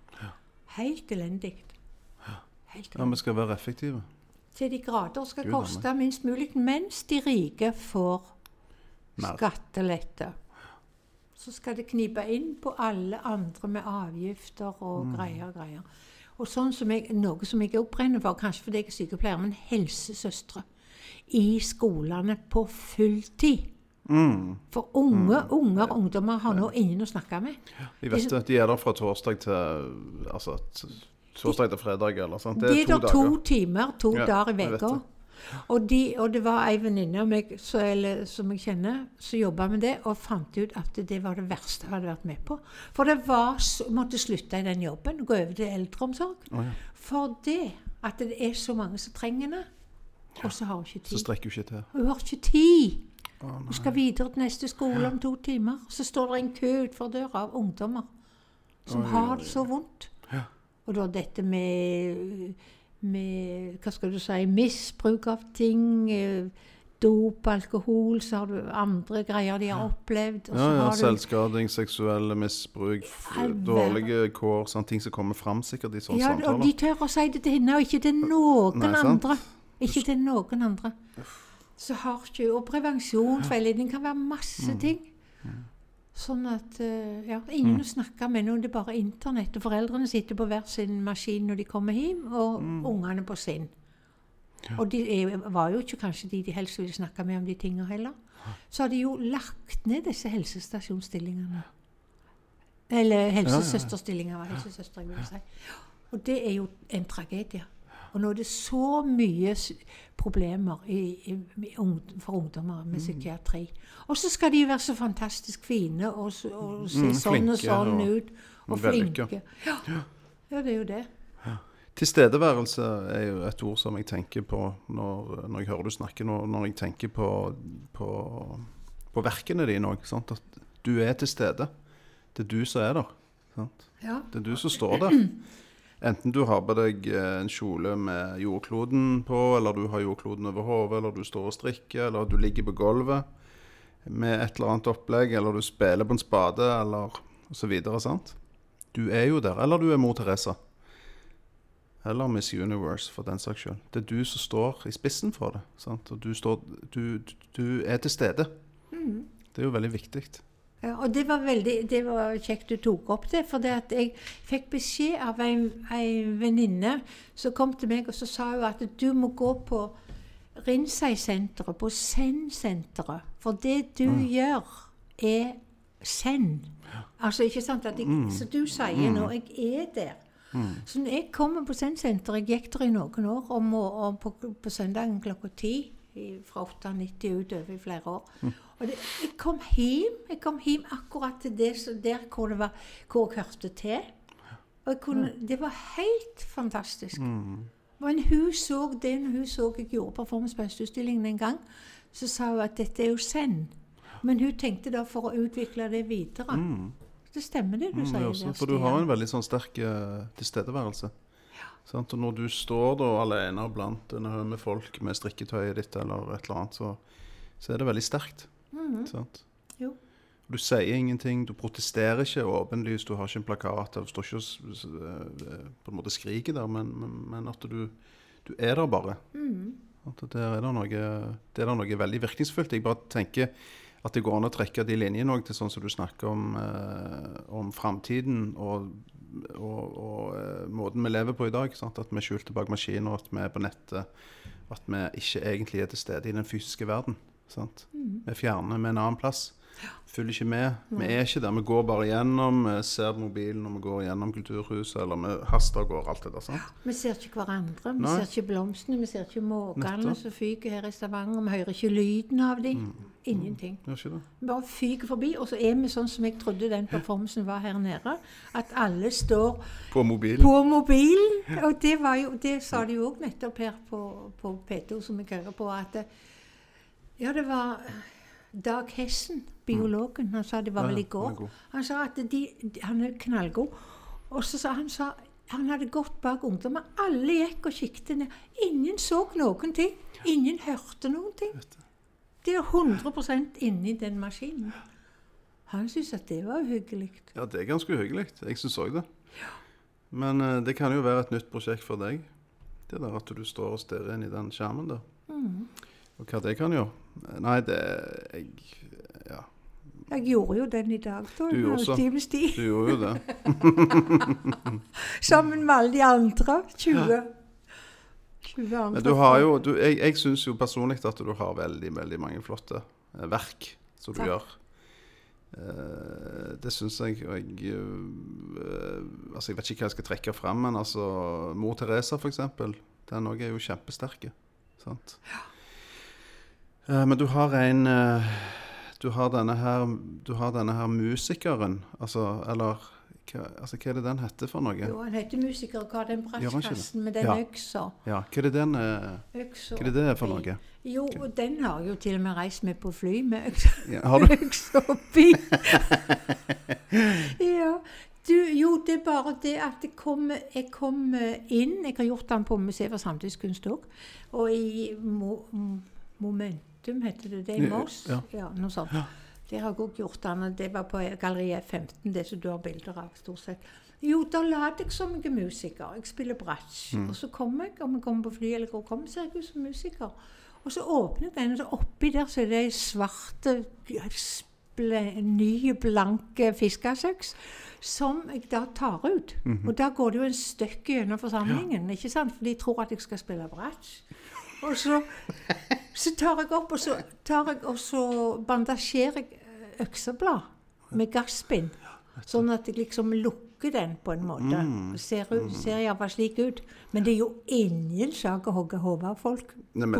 Helt elendig. Helt Ja, vi skal være effektive. Til de grader skal Gud, koste minst mulig, mens de rike får Mer. skattelette. Så skal det knipe inn på alle andre med avgifter og Mm. greier og greier. Og sånn som jeg, Noe som jeg òg brenner for, kanskje fordi jeg er sykepleier, men helsesøstre i skolene på fulltid. Mm. For unge, unger og ungdommer har nå ingen å snakke med. De vet. De er der fra torsdag til altså, torsdag til fredag, eller sant? Det er, to er to dager. timer, to Ja, dager i det. Og, de, og det var ei venninne av meg så, eller, som jeg kjenner, som jobba med det, og fant ut at det var det verste jeg hadde vært med på. For det var så, måtte slutte i den jobben gå over til eldreomsorg. Oh, ja. For det at det er så mange som trenger det. Og så har hun ikke tid. Så strekker hun ikke til. Hun har ikke tid. Å, Hun skal videre til neste skole om to timer. Så står det en kø utenfor døra av ungdommer som Oi, har det så vondt. Ja. Og da dette med, med Hva skal du si Misbruk av ting. eh, Dop, alkohol, så har du andre greier de har opplevd. Ja, så ja, Selvskading, seksuelle misbruk, dårlige kår, sånne ting som kommer fram sikkert i sånne ja, Og de tør å si det til henne, og ikke til noen Nei, andre. Ikke til noen andre. Så har ikke Og prevensjonsveiledning kan være masse Mm. ting. Sånn at eh, ja, ingen å snakke med noen, Det er bare internett. Og foreldrene sitter på hver sin maskin når de kommer hjem, og Mm. ungene på sin. Og de var jo ikke kanskje de de helst ville snakke med om de tingene heller. Så har de jo lagt ned disse helsestasjonsstillingene. Eller helsesøsterstillinger, var helsesøster jeg ville si. Og det er jo en tragedie. Og nå er det så mye problemer i, i, for ungdommer Mm. med psykiatri. Og så skal de være så fantastisk fine og, og se Mm, sånn og sånn og ut. Og flinke. Ja. ja, det er jo det. Tilstedeværelse er jo et ord som jeg tenker på når, når jeg hører du snakke, når, når jeg tenker på, på, på verkene dine òg. At du er til stede. Det er du som er der. Sant? Ja. Det er du som står der. Enten du har på deg eh, en kjole med jordkloden på, eller du har jordkloden over hodet, eller du står og strikker, eller du ligger på gulvet med et eller annet opplegg, eller du spiller på en spade, eller så videre, sant? Du er jo der. Eller du er mor Teresa. Eller Miss Universe, for den saks skyld. Det er du som står i spissen for det. Sant? Og du, står, du, du er til stede. Det er jo veldig viktig. Og det var veldig det var kjekt du tok opp det, for det at jeg fikk beskjed av ei, ei venninne som kom til meg og så sa hun at du må gå på Rinsei-senteret, på Zen-senteret. For det du gjør, er Zen. Altså, ikke sant? At jeg, Så du sier nå, jeg er der. Så når jeg kommer på Zen-senteret, jeg gikk der i noen år, og, må, og på, på søndagen klokka ti fra 98 utover i flere år. Og det, jeg kom hjem jeg kom hjem akkurat til det, så der hvor, det var, hvor jeg hørte til. Og kunne, det var helt fantastisk. Men hun så det når hun så jeg gjorde performance på en gang. Så sa hun at dette er jo send. Men hun tenkte da for å utvikle det videre. Det stemmer det du Mm, sier. er også, der, for du har en veldig sånn sterk uh, tilstedeværelse. Sant? Og når du står da alene blant en haug med folk med strikketøyet ditt eller et eller annet, så, så er det veldig sterkt. Sant? Jo. Du sier ingenting, du protesterer ikke åpenlyst, du har ikke en plakat, du står ikke og eh, på en måte skriker der, men, men, men at du, du er der bare. At der er det, noe, det er det noe veldig virkningsfullt. Jeg bare tenker at det går an å trekke de linjene òg til sånn som du snakker om, eh, om framtiden og, og, og eh, måten vi lever på i dag. Sant? At vi er skjult bak maskiner, at vi er på nettet. At vi ikke egentlig er til stede i den fysiske verden. Sant? Vi fjerner med en annen plass. Følger ikke med. Vi er ikke der. Vi går bare gjennom, vi ser mobilen når vi går gjennom kulturhuset, eller vi haster og går Alt det der. sant? Vi ser ikke hverandre, vi Nei. ser ikke blomstene, vi ser ikke måkene som fyker her i Stavanger. Vi hører ikke lyden av dem. Ingenting. Mm. det? Vi bare fyker forbi, og så er vi sånn som jeg trodde den performancen var her nede. At alle står På mobilen. på mobilen. Og det, var jo, det sa de jo òg nettopp her på, på P2, som jeg hører på, at Ja, det var Dag Hessen, biologen, han sa det var vel i går. Han sa at de, de, han er knallgod. Og så sa han sa, han hadde gått bak ungdommer. Alle gikk og kikket ned. Ingen så noen ting. Ingen hørte noen ting. De er 100 inni den maskinen. Han syntes at det var uhyggelig. Ja, det er ganske uhyggelig. Jeg syns òg det. Men uh, det kan jo være et nytt prosjekt for deg. Det der at du står og stirrer inn i den skjermen der. Mm. Og hva det kan gjøre. Nei, det jeg, Ja, Jeg gjorde jo den i dag, da. Du også. du gjorde jo det. Sammen med alle de andre. 20. 20 andre. Men du har jo du, Jeg, jeg syns jo personlig at du har veldig, veldig mange flotte eh, verk som du Takk. gjør. Eh, det syns jeg. Og jeg eh, altså Jeg vet ikke hva jeg skal trekke fram, men altså Mor Teresa, for eksempel. Den òg er jo kjempesterke. Sant? Eh, men du har en eh, Du har denne her Du har denne her musikeren, altså Eller hva, altså, hva er det den heter for noe? Jo, han heter musiker og har den brannkassen med den Ja. øksa. Ja, hva er det den eh, øksa Hva er det det for noe? Jo, og den har jo til og med reist med på fly med øksa, Ja, har du? øksa oppi. ja. Du, jo, det er bare det at jeg kom, jeg kom eh, inn Jeg har gjort den på Museet for samtidskunst òg. Og i Mo, M- Momentum, heter det det i Moss? ja. noe sånt. Der har jeg òg gjort den. Det var på Galleri F15, det som du har bilder av, stort sett. Jo, da later jeg som jeg er musiker. Jeg spiller bratsj. Mm. Og så kommer jeg, om jeg kommer på fly eller hvor jeg kommer, ser jeg ut som musiker. Og så åpner jeg den, og så oppi der så er det ei svarte, sple, nye, blanke fiskesøks som jeg da tar ut. Mhm. Og da går det jo en støkk gjennom forsamlingen, ikke sant? For de tror at jeg skal spille bratsj. Og så, så tar jeg opp, og så, tar jeg, og så bandasjerer jeg eh, økseblad med gasspinn. Sånn at jeg liksom lukker den på en måte. Ser, ut- ser iallfall slik ut. Men det er jo ingen sak å hogge hodet av folk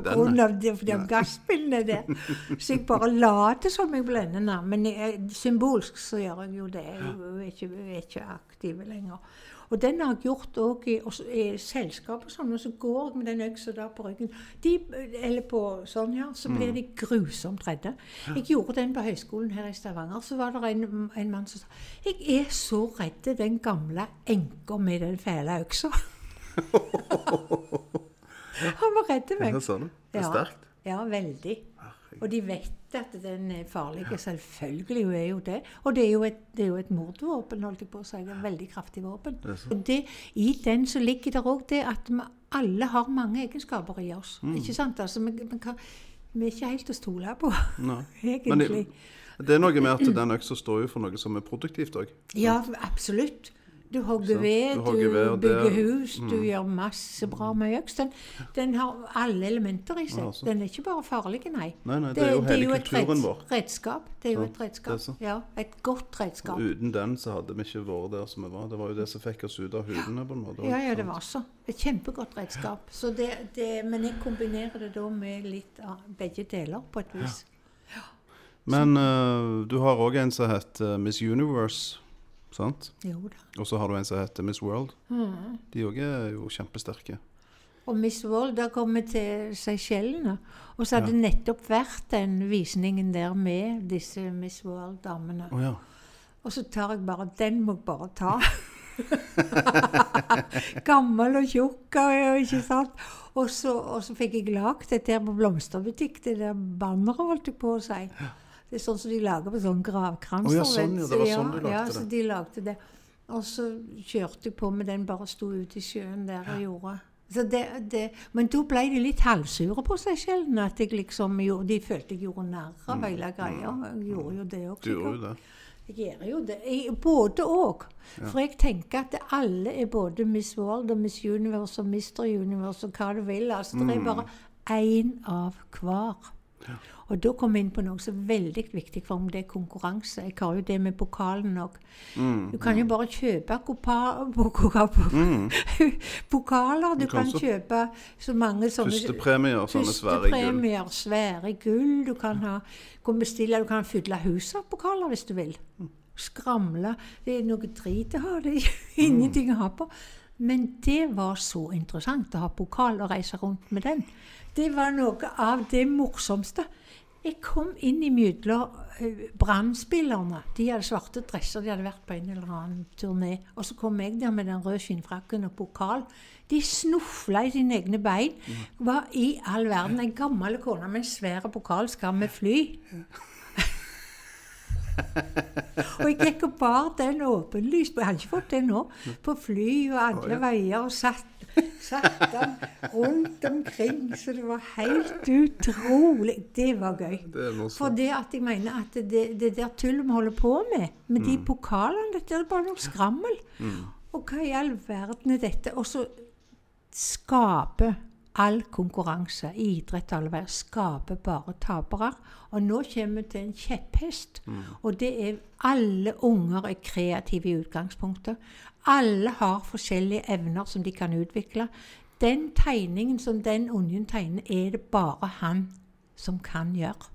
pga. de, de gasspinnene der. Så jeg bare later som jeg blender. Men jeg, symbolsk så gjør jeg jo det. Jeg er ikke, jeg er ikke aktiv lenger. Og den har jeg gjort òg i, i selskap og sånn, og så går jeg med den øksa der på ryggen. De, eller på sånn, ja. Så blir de grusomt redde. Jeg gjorde den på høyskolen her i Stavanger. Så var det en, en mann som sa Jeg er så redd den gamle enka med den fæle øksa. Han var redd meg. Ja, sånn. Det er Ja. sterkt. Ja, veldig. Og de vet at den er farlig. Selvfølgelig hun er jo det. Og det er jo et, det er jo et mordvåpen, holdt jeg på å si. Et veldig kraftig våpen. Og det, I den så ligger det òg det at vi alle har mange egenskaper i oss. Mm. Ikke sant? Altså, vi, vi, kan, vi er ikke helt å stole på, egentlig. Men det, det er noe med at den øksa står jo for noe som er produktivt òg. Ja, absolutt. Du hogger ved, Du du, ved, det- bygger hus, du Mm. gjør masse bra med øks. Den, den har alle elementer i seg. Ja, altså. Den er ikke bare farlig, nei. Nei, nei, det er jo hele et kulturen vår. redskap. Det er jo et er redskap. Ja, et godt redskap. Og uten den så hadde vi ikke vært der som vi var. Det var jo det som fikk oss ut av hudene. på en måte. Ja, ja, det var så. Et kjempegodt redskap. Så det, det, men jeg kombinerer det da med litt av begge deler, på et vis. Men uh, du har òg en som heter Miss Universe, sant? Jo da. Og så har du en som heter Miss World. Mm. De òg er jo kjempesterke. Og Miss World, har kommet til Seychellene. Og så hadde det nettopp vært den visningen der med disse Miss World-damene. Oh, ja. Og så tar jeg bare Den må jeg bare ta. Gammel og tjukk, og- ikke sant. Og så, og så fikk jeg lagd dette her på blomsterbutikk, det der banneret, holdt jeg på å si. Det er sånn som de lager på sånne gravkranser. Å ja, sånn, ja, det var sånn de lagde ja, det. så de lagde det. Og så kjørte jeg på med den, bare sto ute i sjøen der og gjorde. Så det, det, men da ble de litt halvsure på seg selv. At jeg liksom de følte jeg gjorde narr av hele greia. Jeg gjorde jo det òg. Mm. Du gjorde jo det. Jeg gjør jo det. Jeg, både òg. For jeg tenker at alle er både Miss World og Miss Universe og Mr. Universe og hva du vil. Altså, Det er bare én av hver. Og da kom vi inn på noe som er veldig viktig for meg, det er konkurranse. Jeg har jo det med pokalen òg. Mm. Du kan jo bare kjøpe poka- pokaler. Du Du kan kan så- kjøpe så mange sånne Førstepremier, sånne svære gull. Svære gull. Du kan ha, kan bestille, du kan fylle huset av pokaler hvis du vil. Skramle. Det er noe drit å ha. Det er ingenting å ha på. Men det var så interessant å ha pokal og reise rundt med den. Det var noe av det morsomste. Jeg kom inn i mellom eh, Brann-spillerne. De hadde svarte dresser, de hadde vært på en eller annen turné. Og så kom jeg der med den røde skinnfrakken og pokal. De snufla i sine egne bein. Hva i all verden? En gammel kone med en svær pokal skal vi fly? og jeg gikk og bar den åpenlyst Jeg hadde ikke fått det nå. På fly og alle veier. Og satt, satt han rundt omkring. Så det var helt utrolig. Det var gøy. Det For det at jeg mener at det, det der tullet vi holder på med, med de pokalene, dette er bare noe skrammel. Og hva i all verden er dette? Og så skaper all konkurranse, i idrett og alle veier, skaper bare tapere. Og nå kommer vi til en kjepphest. Og det er alle unger er kreative i utgangspunktet. Alle har forskjellige evner som de kan utvikle. Den tegningen som den ungen tegner, er det bare han som kan gjøre.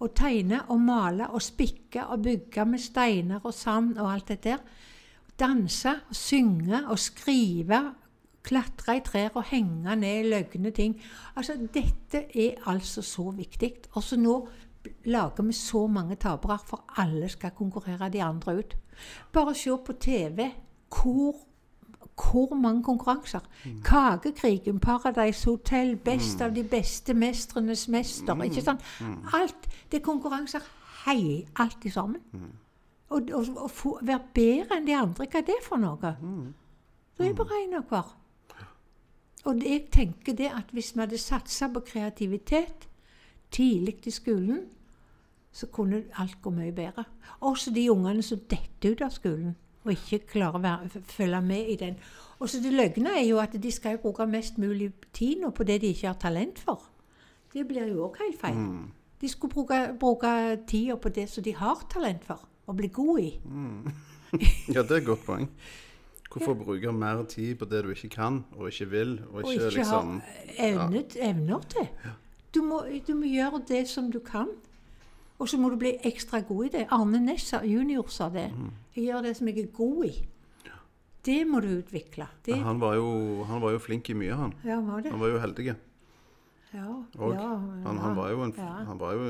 Å tegne og male og spikke og bygge med steiner og sand og alt det der. Danse og synge og skrive. Klatre i trær og henge ned løgne ting. Altså, dette er altså så viktig. Også nå lager vi så mange tapere, for alle skal konkurrere de andre ut. Bare se på TV. Hvor hvor mange konkurranser. Kakekrigen, Paradise Hotel, Best av de beste, Mestrenes mester. ikke sant? Alt. Det er konkurranser hei, alltid sammen. Og, og, få, være bedre enn de andre, hva er det for noe? Det er bare én av hver. Og jeg tenker det at hvis vi hadde satsa på kreativitet tidlig i skolen, så kunne alt gå mye bedre. Også de ungene som detter ut av skolen og ikke klarer å være, følge med i den. Og så det løgne er jo at de skal jo bruke mest mulig tid nå på det de ikke har talent for. Det blir jo òg helt feil. De skulle bruke, bruke tida på det som de har talent for, og bli gode i. Ja, det er et godt poeng. Hvorfor bruke mer tid på det du ikke kan, og ikke vil, og Og ikke, ikke liksom har evne, evner til. Du må, du må gjøre det som du kan. Og så må du bli ekstra god i det. Arne Næss junior sa det. Mhm. Jeg gjør det som jeg er god i. Det må du utvikle. Det, han, var jo, han var jo flink i mye, han. ja, var det. Han var jo heldig. Ja, Og ja, han, han var jo en ja. Han var jo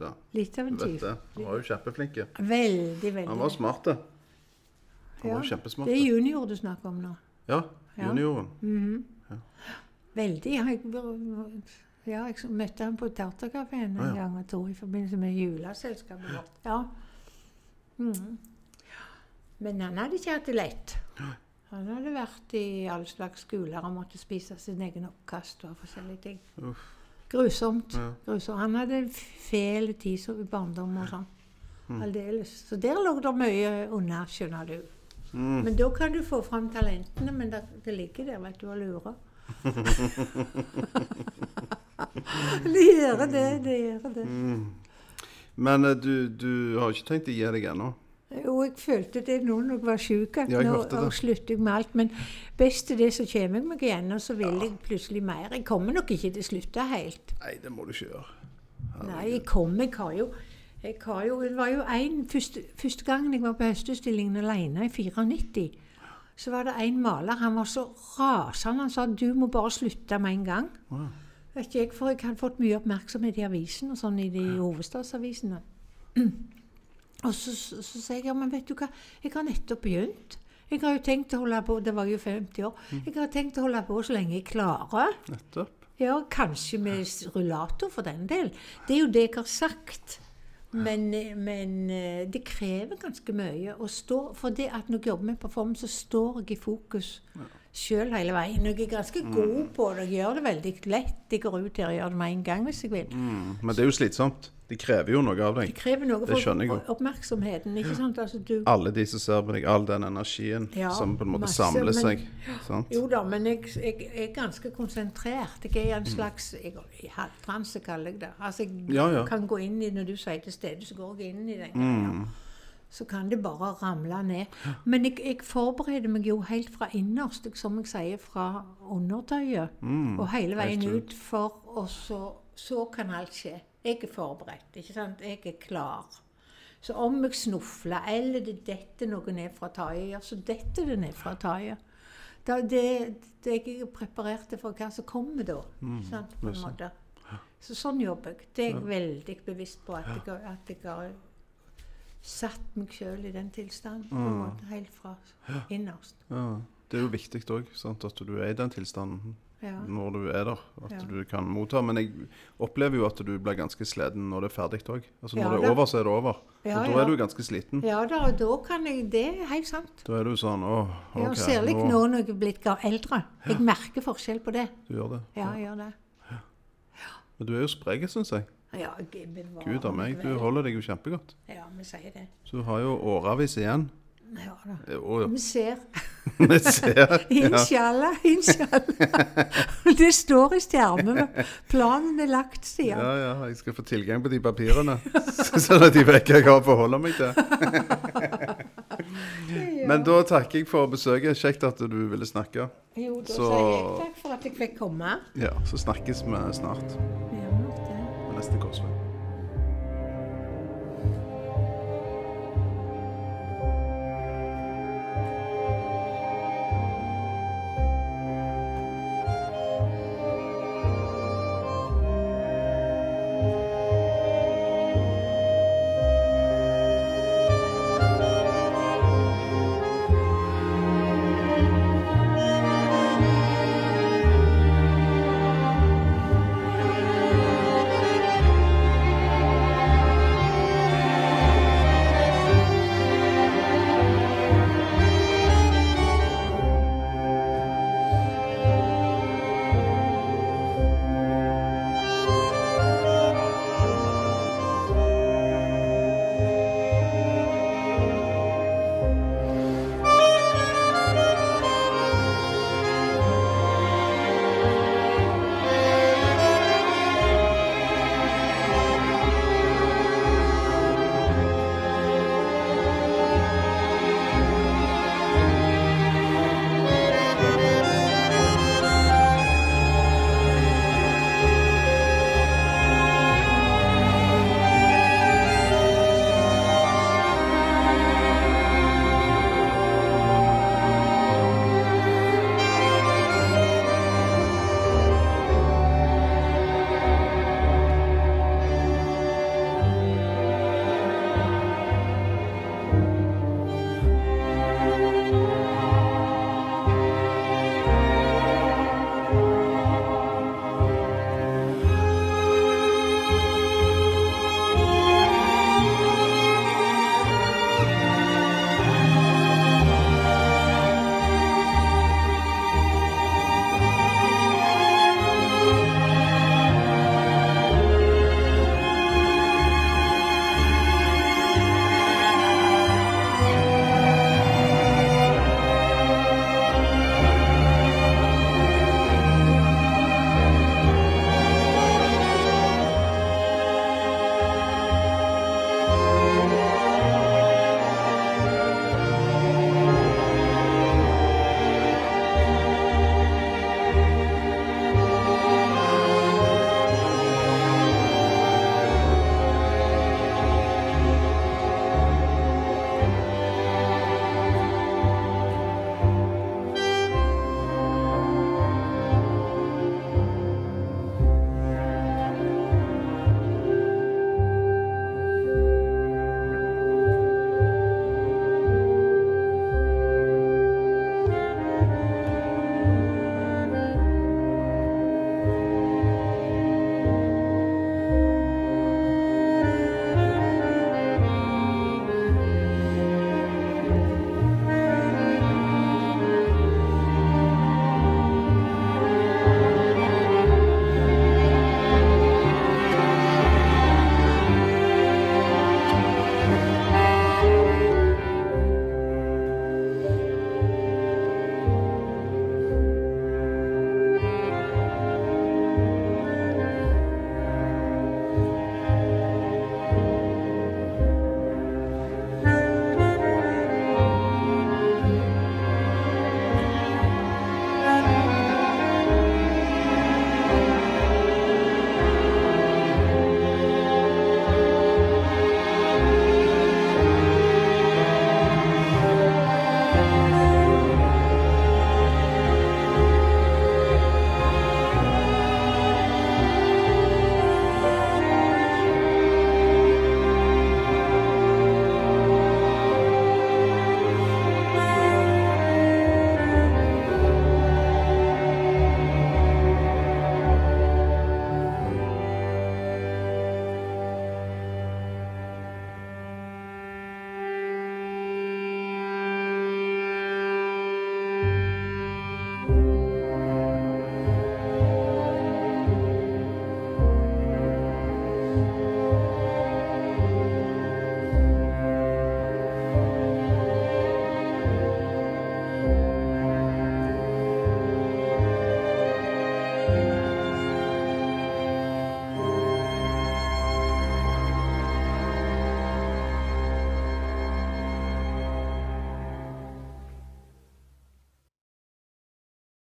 ja, Litt av en tyv. Han var jo kjempeflink. Veldig, veldig. Han var smart. Han Ja, var kjempesmart. Det er junior du snakker om nå. Ja, junioren. Mhm. Veldig. Jeg, Ja, jeg møtte han på Tarterkafeen en gang og to i forbindelse med juleselskapet vårt. Ja. Mm. Men han hadde ikke hatt det lett. Han hadde vært i all slags skoler og måtte spise sin egen oppkast og forskjellige ting. Uff. Grusomt. Ja. Grusomt. Han hadde fæl tid i barndom og sånn. Mm. Aldeles. Så der lå det mye unna, skjønner du. Mm. Men da kan du få fram talentene, men det, det ligger der, vet du, og lurer. det gjør det, det gjør det. Mm. Men eh, du, du har ikke tenkt å gi deg ennå? Og jeg følte det nå når jeg var sjuk, at Ja, nå slutter jeg med alt. Men best er det, så kommer jeg meg igjen, og så vil jeg plutselig mer. Jeg kommer nok ikke til å slutte helt. Nei, det må du ikke gjøre. Nei, jeg kommer. Jeg har jo jeg har jo, Det var jo en, første, første gangen jeg var på Høstutstillingen alene, i 94, så var det en maler. Han var så rasende. Han sa du må bare slutte med en gang. Wow. Vet ikke jeg, For jeg hadde fått mye oppmerksomhet i avisen og sånn i de hovedstadsavisene. Og så så- så sa jeg ja, men vet du hva, jeg har nettopp begynt. Jeg har jo tenkt å holde på, Det var jo 50 år. Jeg har tenkt å holde på så lenge jeg klarer. Nettopp. Ja, kanskje med rullator for den del. Det er jo det jeg har sagt. Men, eh, men eh, det krever ganske mye å stå For det at når jeg jobber med performance, så står jeg i fokus sjøl hele veien. Jeg er ganske god på det. Jeg gjør det veldig lett. Jeg går ut her og gjør det med en gang hvis jeg vil. Mm. Men det er jo slitsomt. Det krever jo noe av Det deg. krever noe Det skjønner jeg jo. oppmerksomheten. ikke sant? Altså, du, Alle de som ser på deg, all den energien Ja, som på en måte masse, samler men- seg. Sant? jo da, men jeg, jeg, er ganske konsentrert. Jeg er en Mm. slags halvtranse, kaller jeg det. Altså, jeg Ja, ja. kan gå inn i Når du sier til stede, så går jeg inn i den. Mm. Så kan det bare ramle ned. Men jeg, jeg forbereder meg jo helt fra innerst, som jeg sier, fra undertøyet. Mm. Og hele veien ut, for og så, så kan alt skje. Jeg er forberedt. ikke sant? Jeg er klar. Så om jeg snufler, eller det detter noe ned fra taket, ja, så detter det ned fra taket. Da, det, det jeg er preparert for hva som kommer da. sant, på en måte. Så sånn jobber jeg. Det er jeg veldig bevisst på, at jeg, at jeg har satt meg sjøl i den tilstanden. på en Mm. måte, Helt fra innerst. Ja. Det er jo viktig òg, at du er i den tilstanden Ja. når du er der. At Ja. du kan motta. Men jeg opplever jo at du blir ganske sliten når det er ferdig òg. Altså, når Ja, det er over, så er det over. Ja, og da ja. er du ganske sliten. ja da, og da kan jeg Det er helt sant. Da er du sånn Å, Ja, OK. Særlig nå når jeg er blitt eldre. Jeg merker forskjell på det. Du gjør det. Ja, jeg gjør det. Men du er jo sprek, syns jeg. Ja, jeg bevarer Gud a meg. Du holder deg jo kjempegodt. Ja, vi sier det. Så du har jo årevis igjen. Ja da. Eh, Vi ser. vi ser. Inshallah, inshallah. Det står i stjernene. Planen er lagt, sier ja, ja, jeg skal få tilgang på de papirene, sånn at de vet hva jeg har å forholde meg til. Men da takker jeg for besøket. Kjekt at du ville snakke. Jo, da Så- sier jeg takk for at jeg fikk komme. Ja, Så snakkes vi snart Ja, det. bless the gospel.